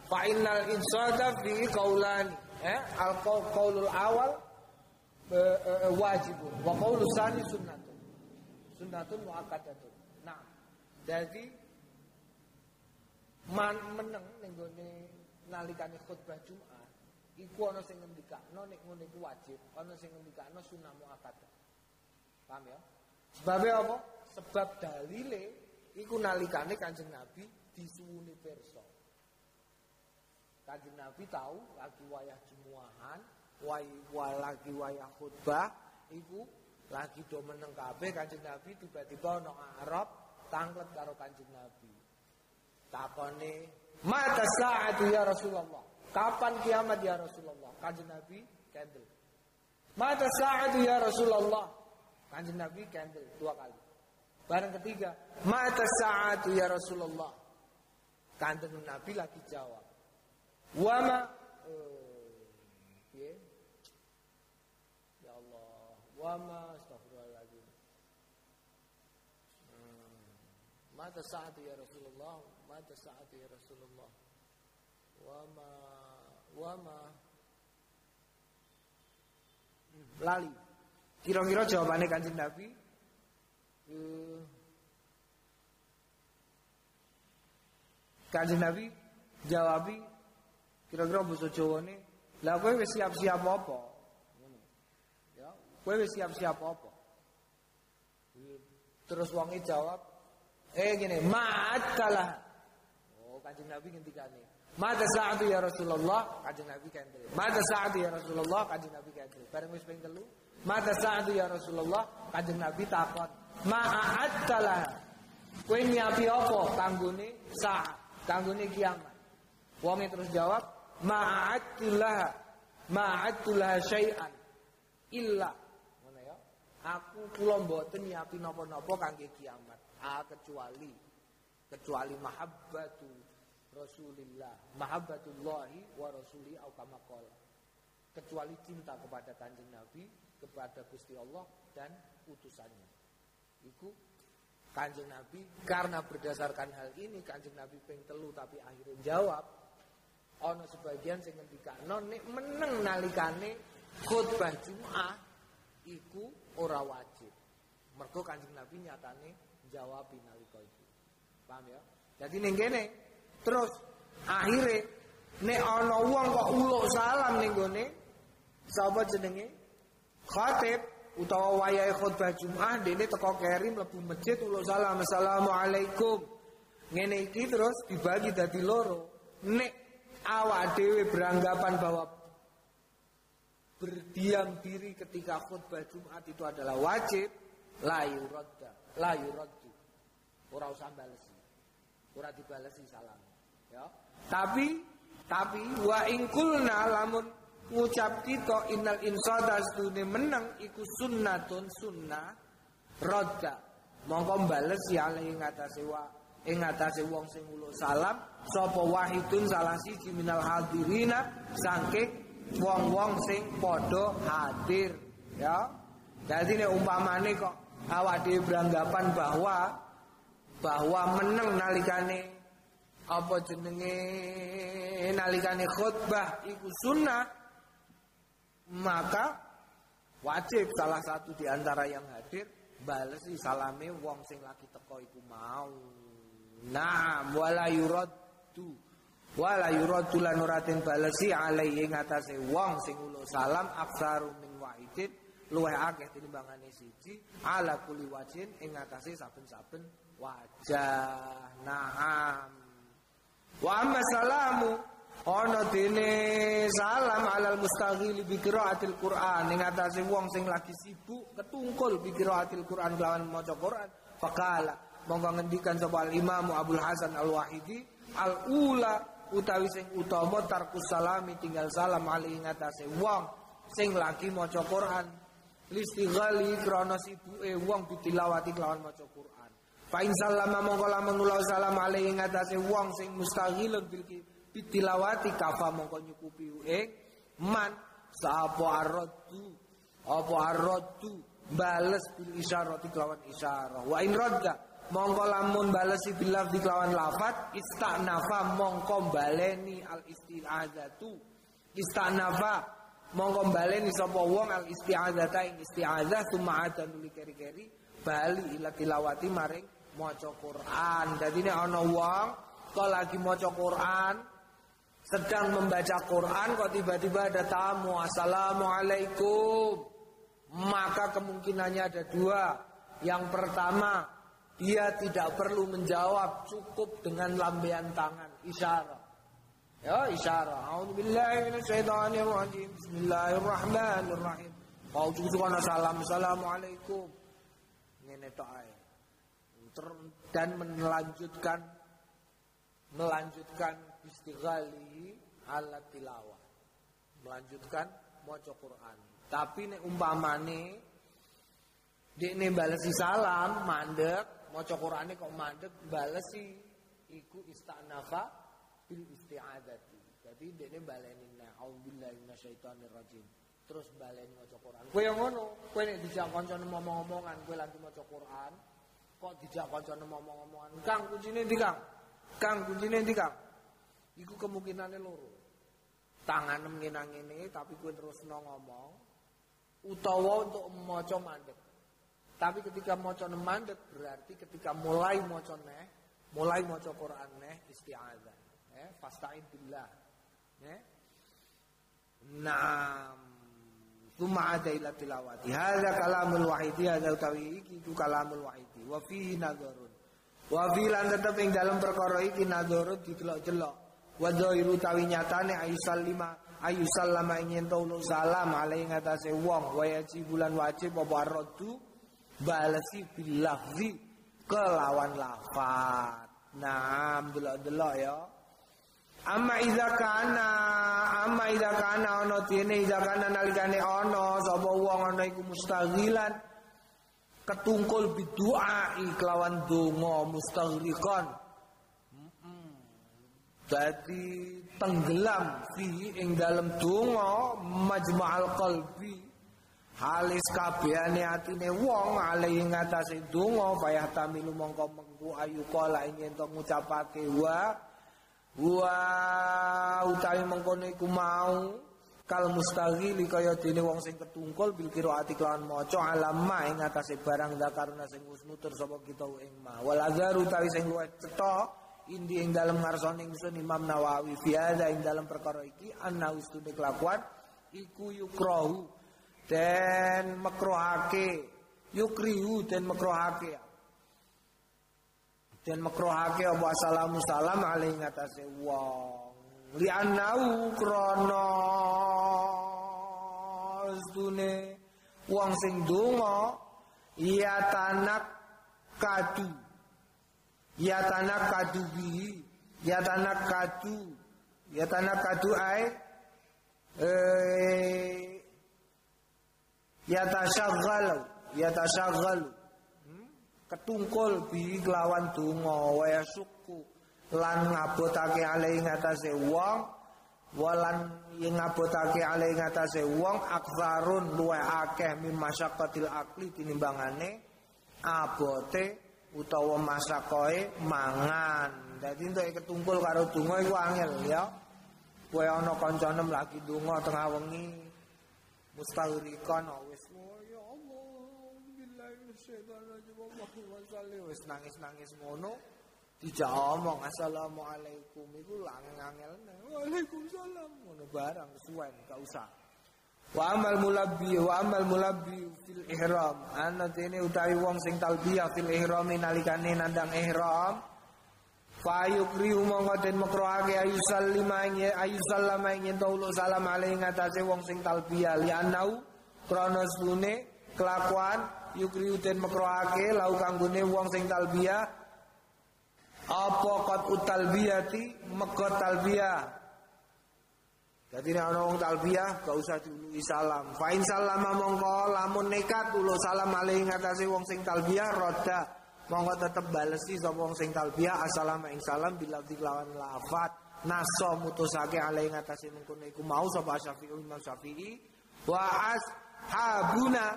Fa innal insada fi qaulani. Eh, al qaulul awal eh, eh, wajibun wa qaulus sani sunnatun. Sunnatun muakkadatun. Nah, jadi man meneng ning gone nalikane khutbah Jumat iku ana sing ngendikakno nek ngene iku wajib, ana sing ngendikakno sunnah muakkadah. Paham ya? Sebab apa? Sebab dalile iku nalikane Kanjeng Nabi disuwuni pirsa. Kanjeng Nabi tahu lagi wayah jemuahan, way, lagi wayah khutbah, iku lagi do meneng kabeh Kanjeng Nabi tiba-tiba ana Arab tanglet karo Kanjeng Nabi. Takone, "Mata saatu ya Rasulullah?" Kapan kiamat ya Rasulullah? Kanjeng Nabi candle. Mata saatu ya Rasulullah? Kanjeng Nabi candle dua kali. Barang ketiga, mata saatu ya Rasulullah? Kanjeng Nabi lagi jawab, Wama eh, Ya Allah, wama astagfirullahaladzim. Hmm. Mata saat ya Rasulullah, mata saat ya Rasulullah. Wama wama hmm, lali. Kira-kira jawabannya kanjeng Nabi uh, Kanjeng Nabi jawabi Kira-kira basa Jawane, lah kowe wis siap-siap apa? Ya, kowe wis siap-siap apa? Terus wonge jawab, eh gini, ma'akalah. Oh, Kanjeng Nabi ngendikane. Mata sa'atu ya Rasulullah, Kanjeng Nabi kandel. Mata sa'atu ya Rasulullah, Kanjeng Nabi kandel. Bareng wis ping telu, mata sa'atu ya Rasulullah, Kanjeng Nabi takon, ma'akalah. Kowe nyiapi apa? Kanggone saat, kanggone kiamat? Wonge terus jawab, ma'atillah ma'atulah syai'an. Illa. Ngono ya. Aku kula mboten nyiapi napa-napa kangge kiamat. Ah kecuali. Kecuali mahabbatu Rasulillah. Mahabbatullahi wa rasuli au kama kecuali cinta kepada kanjeng Nabi kepada Gusti Allah dan utusannya iku kanjeng Nabi karena berdasarkan hal ini kanjeng Nabi ping telu tapi akhirnya jawab ono sebagian sing ngendikano nek meneng nalikane khutbah Jumat iku ora wajib. Mergo Kanjeng Nabi nyatane jawab nalika itu. Paham ya? Jadi ning kene terus akhirnya nek ana wong kok uluk salam ning gone sapa jenenge? Khatib utawa wayahe khutbah Jumat dene teko keri mlebu masjid uluk salam assalamualaikum. Ngene iki terus dibagi dadi loro. Nek awak dewe beranggapan bahwa berdiam diri ketika khutbah Jumat itu adalah wajib, la yuradda, la yuraddu. Ora usah balesi. Ora dibalesi salam. Ya. Tapi tapi wa ingkulna lamun ngucap kita innal insada stune menang iku sunnatun sunnah radda. Mongko balesi alih ngatasé wa ing atase wong sing uluk salam sapa wahidun salah siji minal hadirina saking wong-wong sing padha hadir ya jadi nek umpamane kok awak dhewe beranggapan bahwa bahwa meneng nalikane apa jenenge nalikane khutbah iku sunnah maka wajib salah satu di antara yang hadir balesi salame wong sing lagi teko iku mau Naam wala yuraddu wala yuraddu lan uratin balesi alaihi ngatasé wong sing uluk salam aksaru min wahidin luwih akeh tinimbangane siji ala kuli wajin ing ngatasé saben-saben wajah. Naam. Wa amma salamu ana dene salam alal mustaghili bi qiraatil Qur'an. Ing atase wong sing lagi sibuk ketungkul bi qiraatil Qur'an lawan maca Qur'an. Faqala monggo ngendikan sapa al Imam Abdul Hasan Al Wahidi al ula utawi sing utama tarkus salami tinggal salam ali ngatasé wong sing lagi maca Quran. Listighali krana sibuke wong ditilawati kelawan maca Quran. Fa in sallama lamun salam ali ngatasé wong sing mustaghilun bil ditilawati kafa monggo nyukupi ing man sapa arraddu? Apa arraddu? Bales bil isyarati kelawan isyarah. Wa in radda mongko lamun balesi bilaf di kelawan lafat istanafa mongko baleni al isti'adzatu. Istanafa mongko baleni sapa wong al isti'adzata ing isti'adzah summa ada nuli keri-keri bali ila tilawati maring maca Quran. Dadi nek ana wong kok lagi maca Quran sedang membaca Quran kok tiba-tiba ada tamu assalamualaikum maka kemungkinannya ada dua yang pertama dia tidak perlu menjawab cukup dengan lambaian tangan isyarat. Ya, isyarat. Minasyaitonirrajim. Bismillahirrahmanirrahim. Kau cukup salam. Assalamualaikum. Dan melanjutkan melanjutkan istighali ala tilawah. Melanjutkan maca Quran. Tapi nek umpamane dekne balesi salam mandek maca Qur'ane kok mandek balesi iku istanafa bil isti'adzati. Jadi dekne baleni na'udzubillahi minasyaitonir rajim. Terus baleni maca Quran. Kowe yang ngono, kowe nek dijak kancane ngomong-ngomongan, kowe lagi maca Quran, kok dijak kancane ngomong-ngomongan. Kang kuncine ndi, Kang? Kang kuncine ndi, Kang? Iku kemungkinannya loro. Tangan ngene ngene tapi kowe terus ngomong utawa untuk maca mandek. Tapi ketika maca mandek berarti ketika mulai maca neh, mulai maca Quran neh isti'adzah. Eh, fasta'id billah. Eh? Naam. Tsumma ada ila tilawati. Hadza kalamul wahidi, hadza utawi iki itu kalamul wahidi. Wa fihi nadharun. Wa fi lan tetep perkara iki nadharun didelok-delok. Wa dhairu tawi nyatane ayusal lama ingin tolu salam alaihi ngatasé wong wa bulan wajib apa aradu balesi bilafzi kelawan lafat. Nah, delok-delok ya. Amma idza kana amma idza kana ana dene idza kana nalikane ana sapa wong ana iku mustaghilan ketungkul bidu'a kelawan donga mustaghriqan Jadi tenggelam fi ing dalam donga majma'al qalbi. Halis kabehane atine wong ale ing atase donga payah tamilu mongko mengku ayu kala ing ento ngucapake wa wa utawi mengkono iku mau kal mustaghili kaya dene wong sing ketungkul bil qiraati kelawan maca alama ing atase barang zakarna sing wis nutur sapa kita ing ma. Wal utawi sing luwih cetha indi ing dalam ngarsane ingsun Imam Nawawi. Fi hadza ing dalam perkara iki anna ustune kelakuan iku yukrahu dan makruhake yukrihu dan makruhake dan makruhake apa? Assalamu salam alaihi ngatasé wong. Li annau krana ustune wong sing donga ya tanak kadu Ya tanah kadu bihi Ya tanah kadu Ya tanah kadu ay eh, Ya tasyaggal Ya tasyaggal hmm? Ketungkul bihi kelawan dungo Waya suku Lan ngabotake alai ngatase wong Walan yang ngabotake alai ngatase wong Akfarun luwe akeh Mimasyakatil akli tinimbangane Abote utawa masakoe mangan. Dadi entuk ketungkul karo donga iku angel ya. Kowe ana kancane lagi donga tengah wengi. Mustahrikan oh, wis. Oh, ya Allah billahi minasyaitonir wis nangis-nangis ngono. Dijak omong assalamualaikum. Iku langel-angel waalaikumsalam. Ngono barang kesuwen gak usah Wa amal mulabbi wa amal mulabbi fil ihram. Ana dene utawi wong sing talbiyah fil ihram nalikane nandang ihram. Fa yukri mongko den makrohake ayu sallima ing ayu sallama ing taulo salam alaihi ngatasé wong sing talbiyah li anau krana sune kelakuan yukri den makrohake lau kanggone wong sing talbiyah apa qad utalbiyati mekot talbiyah jadi nek ana wong talbiyah gak usah diului salam. Fa in salama mongko lamun nekat ulo salam alaihi ngatasé wong sing talbiyah roda mongko tetep balesi sapa wong sing talbiyah assalamu ing salam bila dilawan lafat. Naso mutusake alaihi ngatasé mengkono iku mau sapa Syafi'i Imam Syafi'i. Wa ashabuna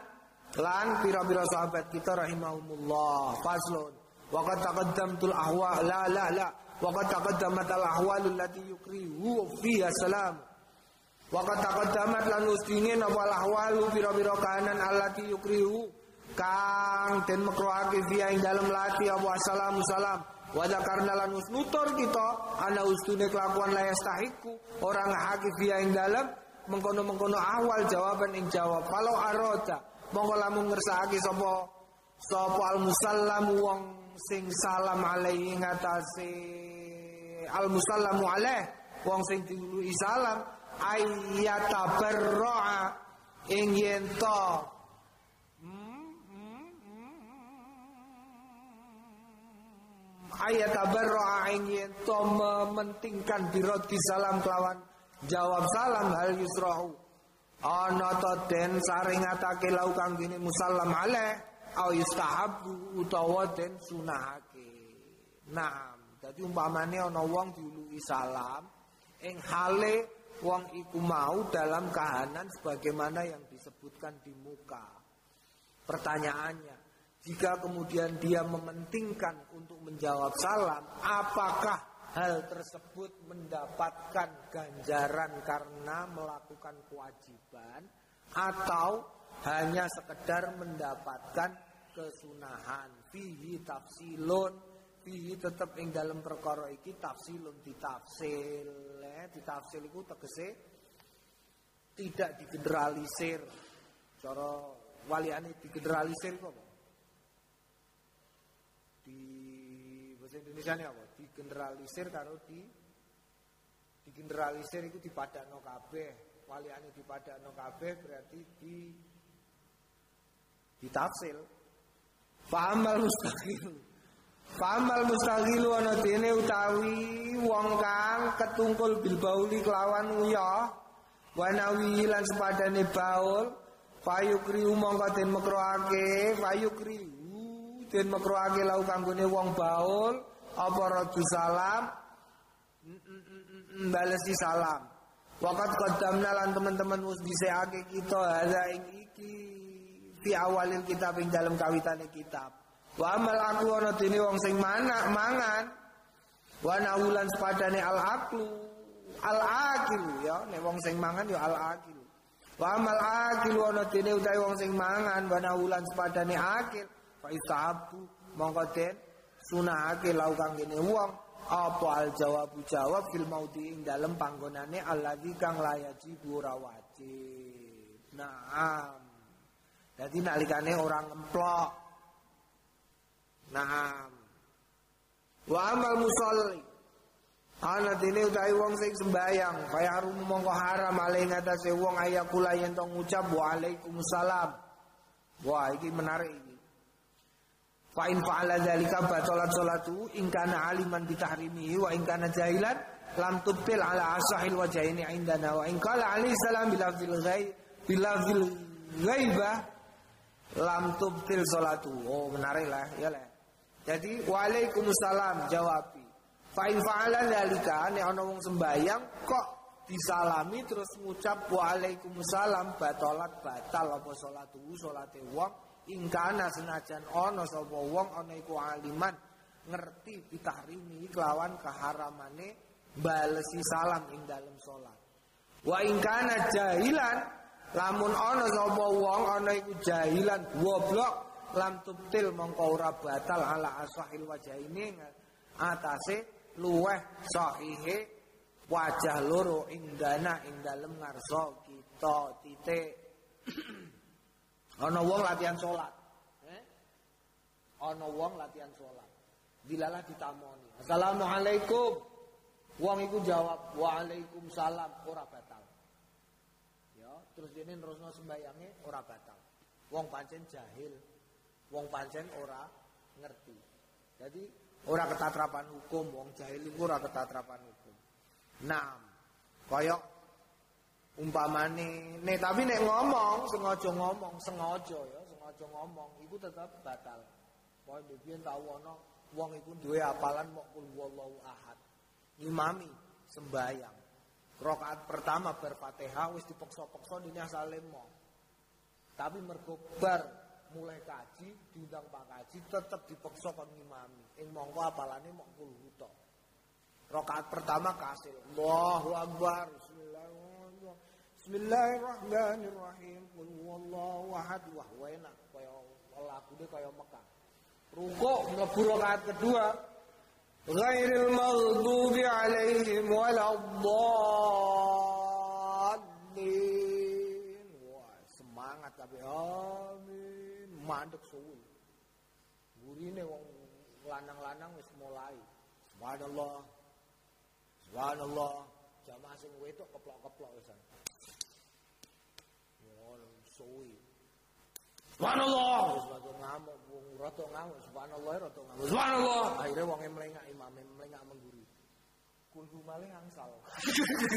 lan pira-pira sahabat kita rahimahumullah. Faslun. Wa qad taqaddamtul ahwa la la la. Wa qad taqaddamat al ahwalul lati yukrihu fiha salam Wakat taqaddamat lan ustine napa lahwalu pira-pira kahanan allati yukrihu? Kang den makruhake via ing dalem lati apa assalamu salam. Wa karena lan nutur kita ana ustune kelakuan la yastahiku orang ngahake via ing dalem mengkono-mengkono awal jawaban ing jawab. Kalau arota mongko lamun ngersakake sapa sapa al musallam wong sing salam alaihi ngatasi al musallamu alaih wong sing diului salam ayatabarra'a. Ing yen to. Ayatabarra'a ing yen to mementingkan diroti salam kelawan. Jawab salam hal yusrahu. Ana to den saringatake lau kang gini musallam alaih au yustahabu utawa den sunahake. Nah dadi umpamane ana wong diului salam ing hale wong iku mau dalam kahanan sebagaimana yang disebutkan di muka. Pertanyaannya, jika kemudian dia mementingkan untuk menjawab salam, apakah hal tersebut mendapatkan ganjaran karena melakukan kewajiban atau hanya sekedar mendapatkan kesunahan fihi tafsilun fihi tetap ing dalam perkara iki tafsilun ditafsil eh, ditafsil iku tegese tidak digeneralisir. Cara waliane digeneralisir iku apa? Di bahasa Indonesia ini apa? Digeneralisir karo di digeneralisir itu dipadakno kabeh. Waliane dipadakno kabeh berarti di ditafsil. Fa'amal mustaqil Famal mustaghilu ana dene utawi wong kang ketungkul bil bauli kelawan uyah wanawi lan sepadane baul fayukri mongko den mekroake fayukri den mekroake lau kanggone wong baul apa radu salam balesi salam Wakat qaddamna lan teman-teman wis dhisikake kita hadza ing iki fi awalil kitab ing dalam kawitane kitab. Wa amal aku ana dene wong sing mana mangan wa naulan sepadane al aqlu al aqil ya nek wong sing mangan ya al aqil. Wa amal aqil ana dene utahe wong sing mangan wa naulan sepadane akil fa isabu mongko den sunahake lau kang wong apa al jawabu jawab fil maudi ing dalem panggonane alladzi kang layaji ora wajib. Naam. Dadi nalikane orang ngemplok. Naam. Wa amal musalli Ana dene utahe wong sing sembayang, kaya harum mongko haram ale ngatasé wong ayakula yen to ngucap wa alaikumussalam. Wah, iki menarik iki. Fa in fa'ala dzalika batalat salatu in kana aliman bi tahrimihi wa in kana jahilan lam tubtil ala asahil wajhaini indana wa in qala alaihi salam bila fil ghaib bila fil ghaiba lam tubtil salatu. Oh menarik lah ya lah. Jadi waalaikumsalam jawabi. Fa in fa'ala dzalika nek ana wong sembayang kok disalami terus ngucap waalaikumsalam batalat batal apa salatu salate wong. Ingkana senajan ono sapa wong ana iku aliman ngerti bitahrimi kelawan keharamane balesi salam ing dalam salat. Wa ingkana jahilan lamun ana sapa wong ana iku jahilan goblok lam tubtil mongko ora batal ala asahil wajah ini atase luweh sahihe wajah loro ing dana ing dalem ngarsa kita titik Ana wong latihan sholat. Eh? Ana wong latihan sholat. Dilalah ditamoni. Assalamualaikum. Wong iku jawab, "Waalaikumsalam." Ora batal. Ya, terus dene nerusno sembayange ora batal. Wong pancen jahil. Wong pancen ora ngerti. Jadi ora ketatrapan hukum, wong jahil ora ketatrapan hukum. Nah, koyok umpamane nek tapi nek ngomong sengaja ngomong sengaja ya sengaja ngomong iku tetap batal. Pokoke biyen tau ana wong iku duwe apalan mok kul wallahu ahad. Imami sembayang. Rakaat pertama berfatihah wis dipeksa-peksa dene asale tapi mergo bar mulai kaji diundang Pak Kaji tetep dipeksa kon ngimami ing mongko apalane mok kul tok rakaat pertama kasil Allahu akbar Bismillahirrahmanirrahim. Qul huwallahu ahad. Wah, enak kaya lagune kaya Mekah. Rukuk mlebu rakaat kedua. Ghairil maghdubi alaihim waladdallin. Wah, semangat tapi amin. Mandek suwi. Gurine wong lanang-lanang wis mulai. Subhanallah. Subhanallah. Jamaah sing wedok keplok-keplok wis suwi. Subhanallah, wis rada ngamuk, wong rada ngamuk, subhanallah rada ngamuk. Subhanallah, akhirnya wong mlengak imam mlengak mengguri. Kulhu male angsal.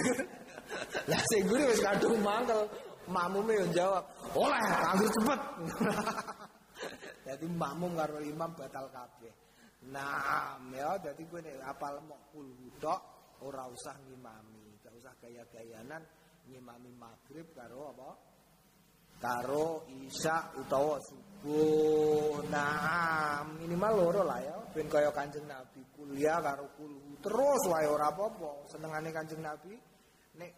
Lah sing guri wis kadung mangkel, makmume yo jawab, "Oleh, ambil cepet." Jadi makmum karo imam batal kabeh. Nah, ya dadi kowe nek apal mok kulhu tok ora usah ngimami, gak usah gaya-gayanan ngimami maghrib karo apa? karo isya utawa subuh. Nah, minimal loro lah ya. Ben kaya Kanjeng Nabi kuliah karo kulhu. Terus wae ora apa-apa. Senengane Kanjeng Nabi nek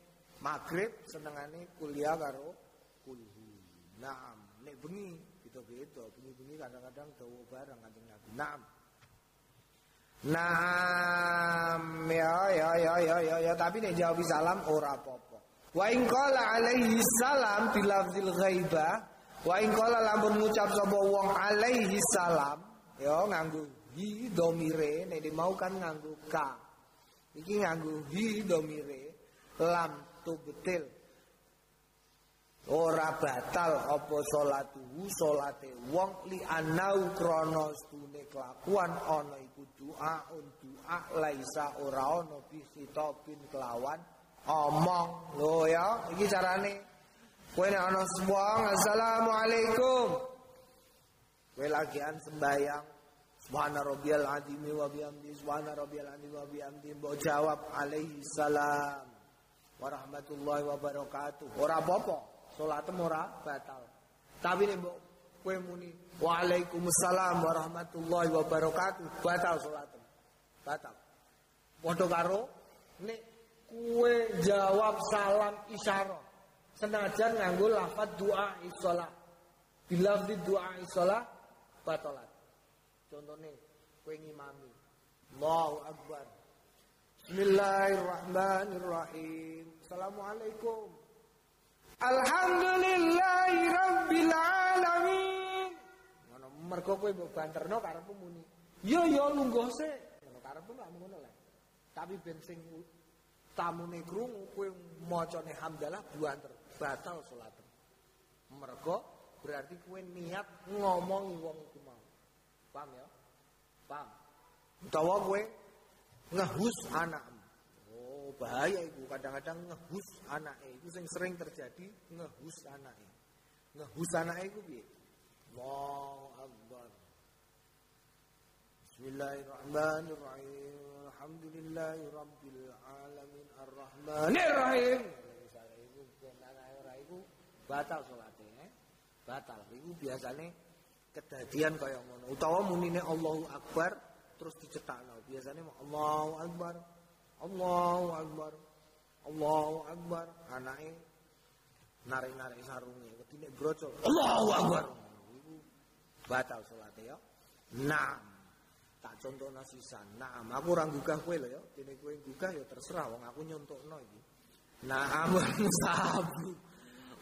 maghrib senengane kuliah karo kulhu. Nah, nek bengi beda-beda. Bengi-bengi kadang-kadang dawa bareng Kanjeng Nabi. Naam. Nah, ya ya ya ya ya ya tapi nek jawab salam ora apa-apa. Wa in qala alaihi salam bilafzil ghaibah wa in qala lamun ngucap sapa wong alaihi salam ya nganggo hi domire nek mau kan nganggo ka iki nganggo hi domire lam tu betil ora batal apa salatuhu salate wong li anau krana stune kelakuan ana iku doa doa laisa ora ana bi khitabin kelawan. Omong lho ya iki carane. Kowe nek ana wong assalamualaikum. Kowe sembayang Subhana rabbiyal azim wa bihamdi subhana rabbiyal azim wa bihamdi jawab alaihi salam warahmatullahi wabarakatuh ora apa-apa Salatmu ora batal. Tapi nek mbok kowe muni Waalaikumsalam warahmatullahi wabarakatuh, batal salatmu. Batal. Padha karo nek kowe jawab salam isyarah senajan nganggo lafaz doa isolah. Bila di doa isolah batalat. Contohnya kowe ngimami. Allahu akbar. Bismillahirrahmanirrahim. Assalamualaikum. Alhamdulillahi rabbil alamin. Ngono mergo kowe mbok banterno karepmu muni. Yo yo lungguh sik. Ngono karepmu gak ngono lah. Tapi ben sing tamune krungu kowe macane hamdalah banter batal salat. Mergo berarti kowe niat ngomongi wong iku mau. Paham ya? Paham. Utawa kowe ngehus anakmu bahaya itu kadang-kadang ngehus anaknya itu sing sering terjadi ngehus anaknya ngehus anaknya itu piye? Allahu akbar. Bismillahirrahmanirrahim. Alhamdulillahi rabbil alamin arrahmanirrahim. Misalnya itu batal salatnya eh? batal. Itu biasanya kedadian kaya ngono. Utawa munine Allahu akbar terus dicetakno biasanya Allahu akbar Allahu Akbar. Allahu Akbar. Anake narik-narik sarunge, wedine grocol. Allahu Akbar. Batal salate ya. Naam. Tak contoh nasisan. Naam, aku ora gugah kowe lho ya. Dene kowe gugah ya terserah wong aku nyontokno iki. Naam sabu.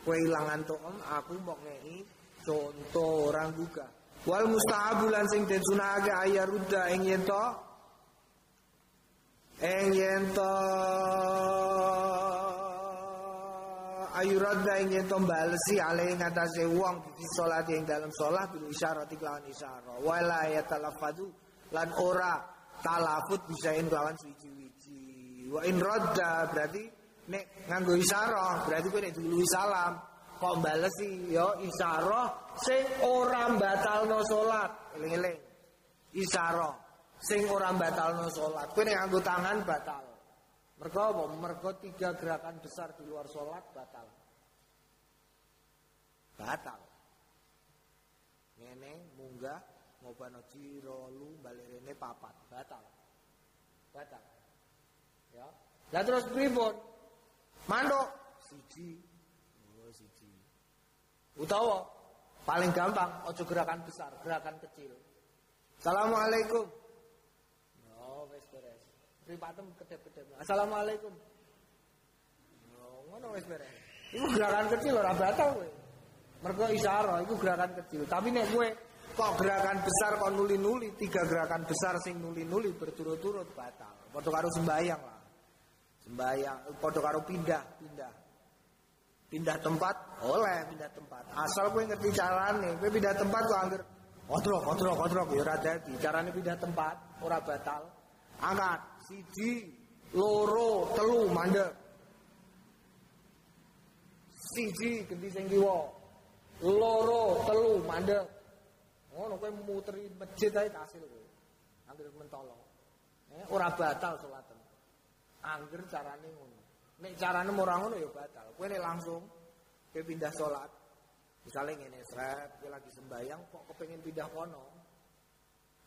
Kowe ilang antokom, aku mau ngei contoh orang gugah. Wal mustahabu lan sing den sunahake ayaruda ing yen to? Ing yen to? Ayuradda ing yen to balesi ale ing atase wong di salat ing dalam salat bil isyarat iklan isyarah wala yatalafadu lan ora talafut bisa ing lawan suci-wici wa in radda berarti nek nganggo isyarah berarti kowe nek dulu salam kok balesi ya isyarah sing ora batalno salat eling-eling isyarah sing ora batalno salat. Kowe nek nganggo tangan batal. Mergo apa? Mergo tiga gerakan besar di luar salat batal. Batal. Ngene munggah ngobano jiro lu balik rene papat batal. Batal. Ya. Lah terus pripun? Mandok siji. Utawa paling gampang ojo gerakan besar, gerakan kecil. Assalamualaikum. Pripatem kedep-kedep. Assalamualaikum. Oh, ngono wis beres. Iku gerakan kecil ora batal kowe. Mergo isyarah iku gerakan kecil. Tapi nek kowe kok gerakan besar kok nuli-nuli, tiga gerakan besar sing nuli-nuli berturut-turut batal. Padha karo sembayang lah. Sembayang padha karo pindah, pindah. Tempat, oleh pindah tempat. Asal kowe ngerti carane, kowe pindah tempat kok angger kodrok, kodrok, kodrok ya ora dadi. Carane pindah tempat ora batal. Angkat siji loro telu mandek siji ganti sing loro telu mandek ngono kowe muteri masjid ae kasil kowe anggere mentolo eh, ora batal salaten angger carane ngono nek carane ora ngono ya batal. Kowe nek langsung kowe pindah salat misalnya ngene sret kowe lagi sembayang kok kepengin pindah kono?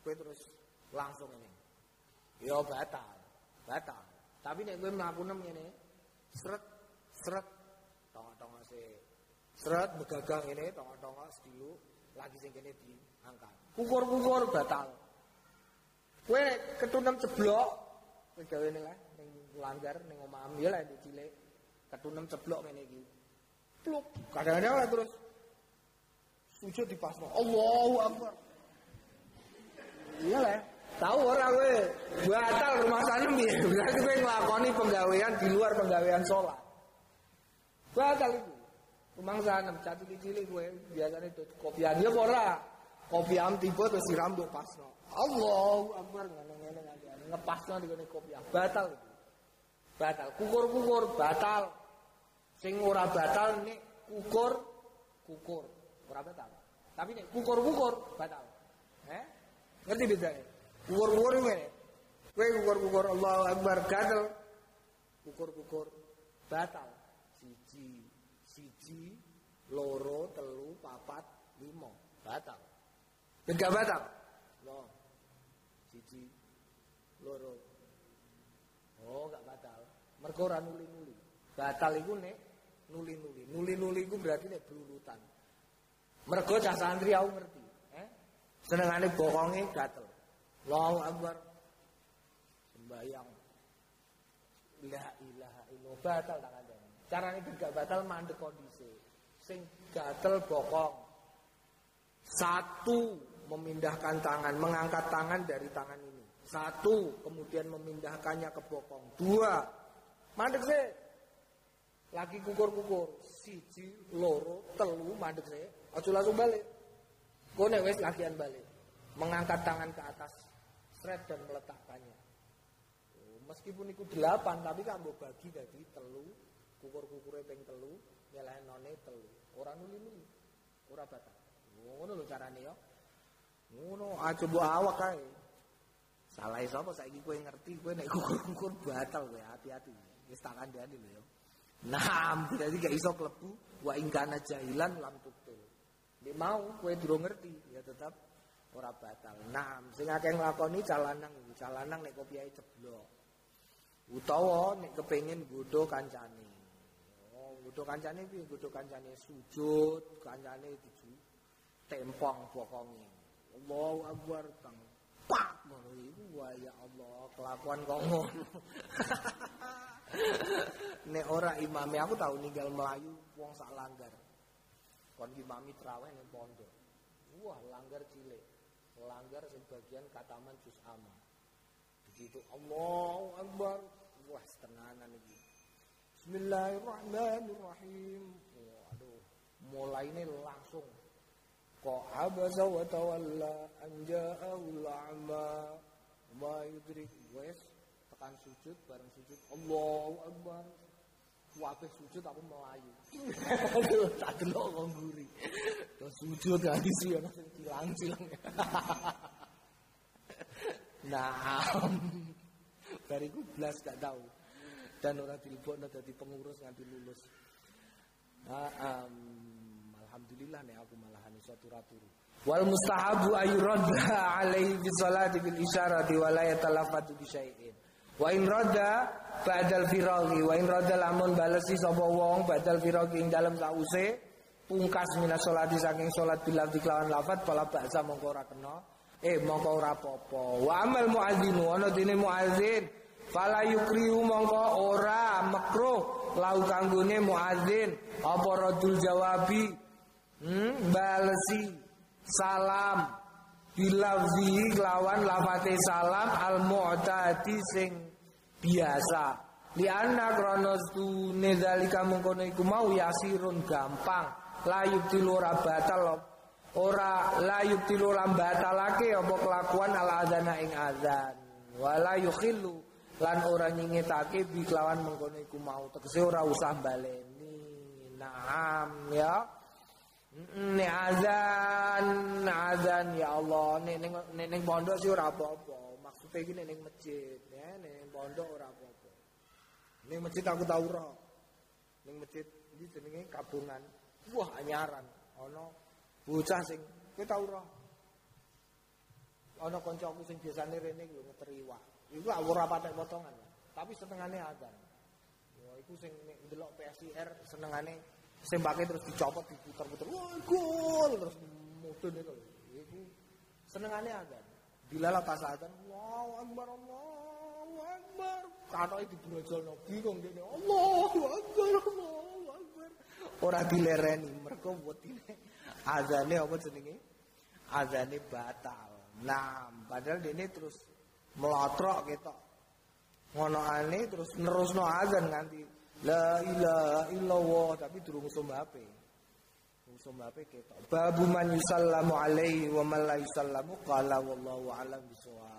Kowe terus langsung ini ya batal batal. Tapi nek kowe mlaku nem ngene sret sret tongok-tongok se sret begagang ini tongok-tongok sedilu lagi sing kene diangkat. Kukur-kukur batal. Kowe ketunem ceblok kowe gawe ning langgar ning omaham ya lah cilik ketunem ceblok ngene iki pluk kadang-kadang lah terus sujud dipasno Allahu akbar iya lah Tahu orang gue batal rumah sana piye? Berarti gue ngelakoni penggawean di luar penggawean sholat. Batal itu. Rumangsa nem cilik-cilik kowe biasane kopian ya ora. Kopiam tiba terus siram mbok pasno. Allahu Akbar ngene-ngene ngene ngepasno di kopiam. Batal. Batal. Kukur-kukur batal. Sing ora batal nek kukur kukur. Ora batal. Tapi nek kukur-kukur batal. Eh? Ngerti bedanya? Kukur-kukur ngene. Kowe kukur-kukur Allahu Akbar gatel. Kukur-kukur batal. Siji, siji, loro, telu, papat, limo. Batal. Enggak batal. Loh. Siji, loro. Oh, enggak batal. Mergo ora nuli-nuli. Batal iku nek nuli-nuli. Nuli-nuli iku berarti nek belurutan. Mergo cah santri aku ngerti, eh? Senengane bokonge gatel. Allahu Akbar. Sembayang. La ilaha illallah batal tak ada. Carane gak batal mandek kondisi. Sing gatel bokong. Satu memindahkan tangan, mengangkat tangan dari tangan ini. Satu, kemudian memindahkannya ke bokong. Dua, mandek sih. Lagi kukur-kukur. Siji, loro, telu, mandek sih. Ojo langsung balik. Kau wes lagian balik. Mengangkat tangan ke atas. Sret dan meletakkannya. Oh, meskipun itu delapan, tapi mau bagi dari telu. Kukur-kukurnya peng telu. Nyalain none telu. Orang nuli-nuli. Orang batal. Oh, ngono lho carane ya. Ngono, aja mbok awak kae. Salah sapa saiki kowe ngerti kowe nek kukur-kukur batal kowe hati-hati. Wis tak kandhani lho ya. Nah, berarti gak iso klebu wa ingkana jahilan lam tuktul. Nek mau kowe durung ngerti ya tetap ora batal. Nah, sing akeh nglakoni calanang calanang nek kopiahe ceblok. Utawa nek kepengin bodho kancane. Oh, bodho kancane piye? Bodho kancane sujud, kancane diju tempong bokonge. Allahu Akbar tang pak ngono iku ya Allah kelakuan kok ngono. Nek ora imame aku tahu ninggal Melayu wong sak langgar. Kon imami traweh ning pondok. Wah, langgar cilik. Langgar sebagian kataman juz amma. Begitu Allahu Akbar. Wah, tenanan iki. Bismillahirrahmanirrahim. Waduh, mulai ini langsung kok abasa wa tawalla an ja'ahul a'ma ma yudrik wes tekan sujud bareng sujud Allahu akbar Wabeh sujud aku melayu. Aduh, tak delok wong nguri. Terus sujud gak isi ana sing cilang-cilang. Nah, bariku blas gak tahu. Dan ora dilebokno dadi pengurus nganti lulus. Nah, um, alhamdulillah nih aku malahan iso turu Wal mustahabu ayuradda alaihi bi salati bil isyarati wa la yatalafatu bi syai'in. Wa in radda ba'dal firaghi wa in radda lamun balesi sapa wong ba'dal firaghi ing dalem sause pungkas minas salati saking salat bilal diklawan lafat pala baksa mongko ora kena. Eh mongko ora apa-apa. Wa amal muadzinu ana dene muadzin. Fala yukrihu mongko ora makruh lau kanggone muadzin. Apa radul jawabi? Hmm, balesi salam. Bilafzi lawan lafate salam al mu'tadi sing biasa. Li anna kronos tu nedzalika mengkono iku mau yasirun gampang. Layub tilura batal ora layub tilura batalake apa kelakuan al adzana ing adzan wala yukhillu lan ora nyingetake bi kelawan mengkono iku mau. Tegese ora usah baleni naam ya. Nek azan, azan ya Allah, nek ning ning pondok sih ora apa-apa. Maksude iki ning masjid, ya, ning pondok ora apa-apa. Ning masjid aku tau ora. Ning masjid iki jenenge kabungan. Wah, anyaran. Ana bocah sing kowe tau ora? Ana kancaku sing biasane rene lho ngeteriwak. Iku ora patek potongan. Tapi setengahnya azan. Wah, iku sing ndelok PSIR senengane sembake terus dicopot diputar-putar wah gol terus mudun itu itu senengane ada dilala pas adzan wow akbar Allahu akbar. Katoke dibrojolno bingung dene Allahu akbar Allahu akbar. Ora dilereni mergo wetine azane apa jenenge? Azane batal. Nah padahal dene terus melotrok ketok. Ngono terus nerusno azan nganti La ilaha illallah tapi durung iso mbape. sombape ketok babu man yusallamu alaihi wa man la yusallamu qala wallahu alam bisawab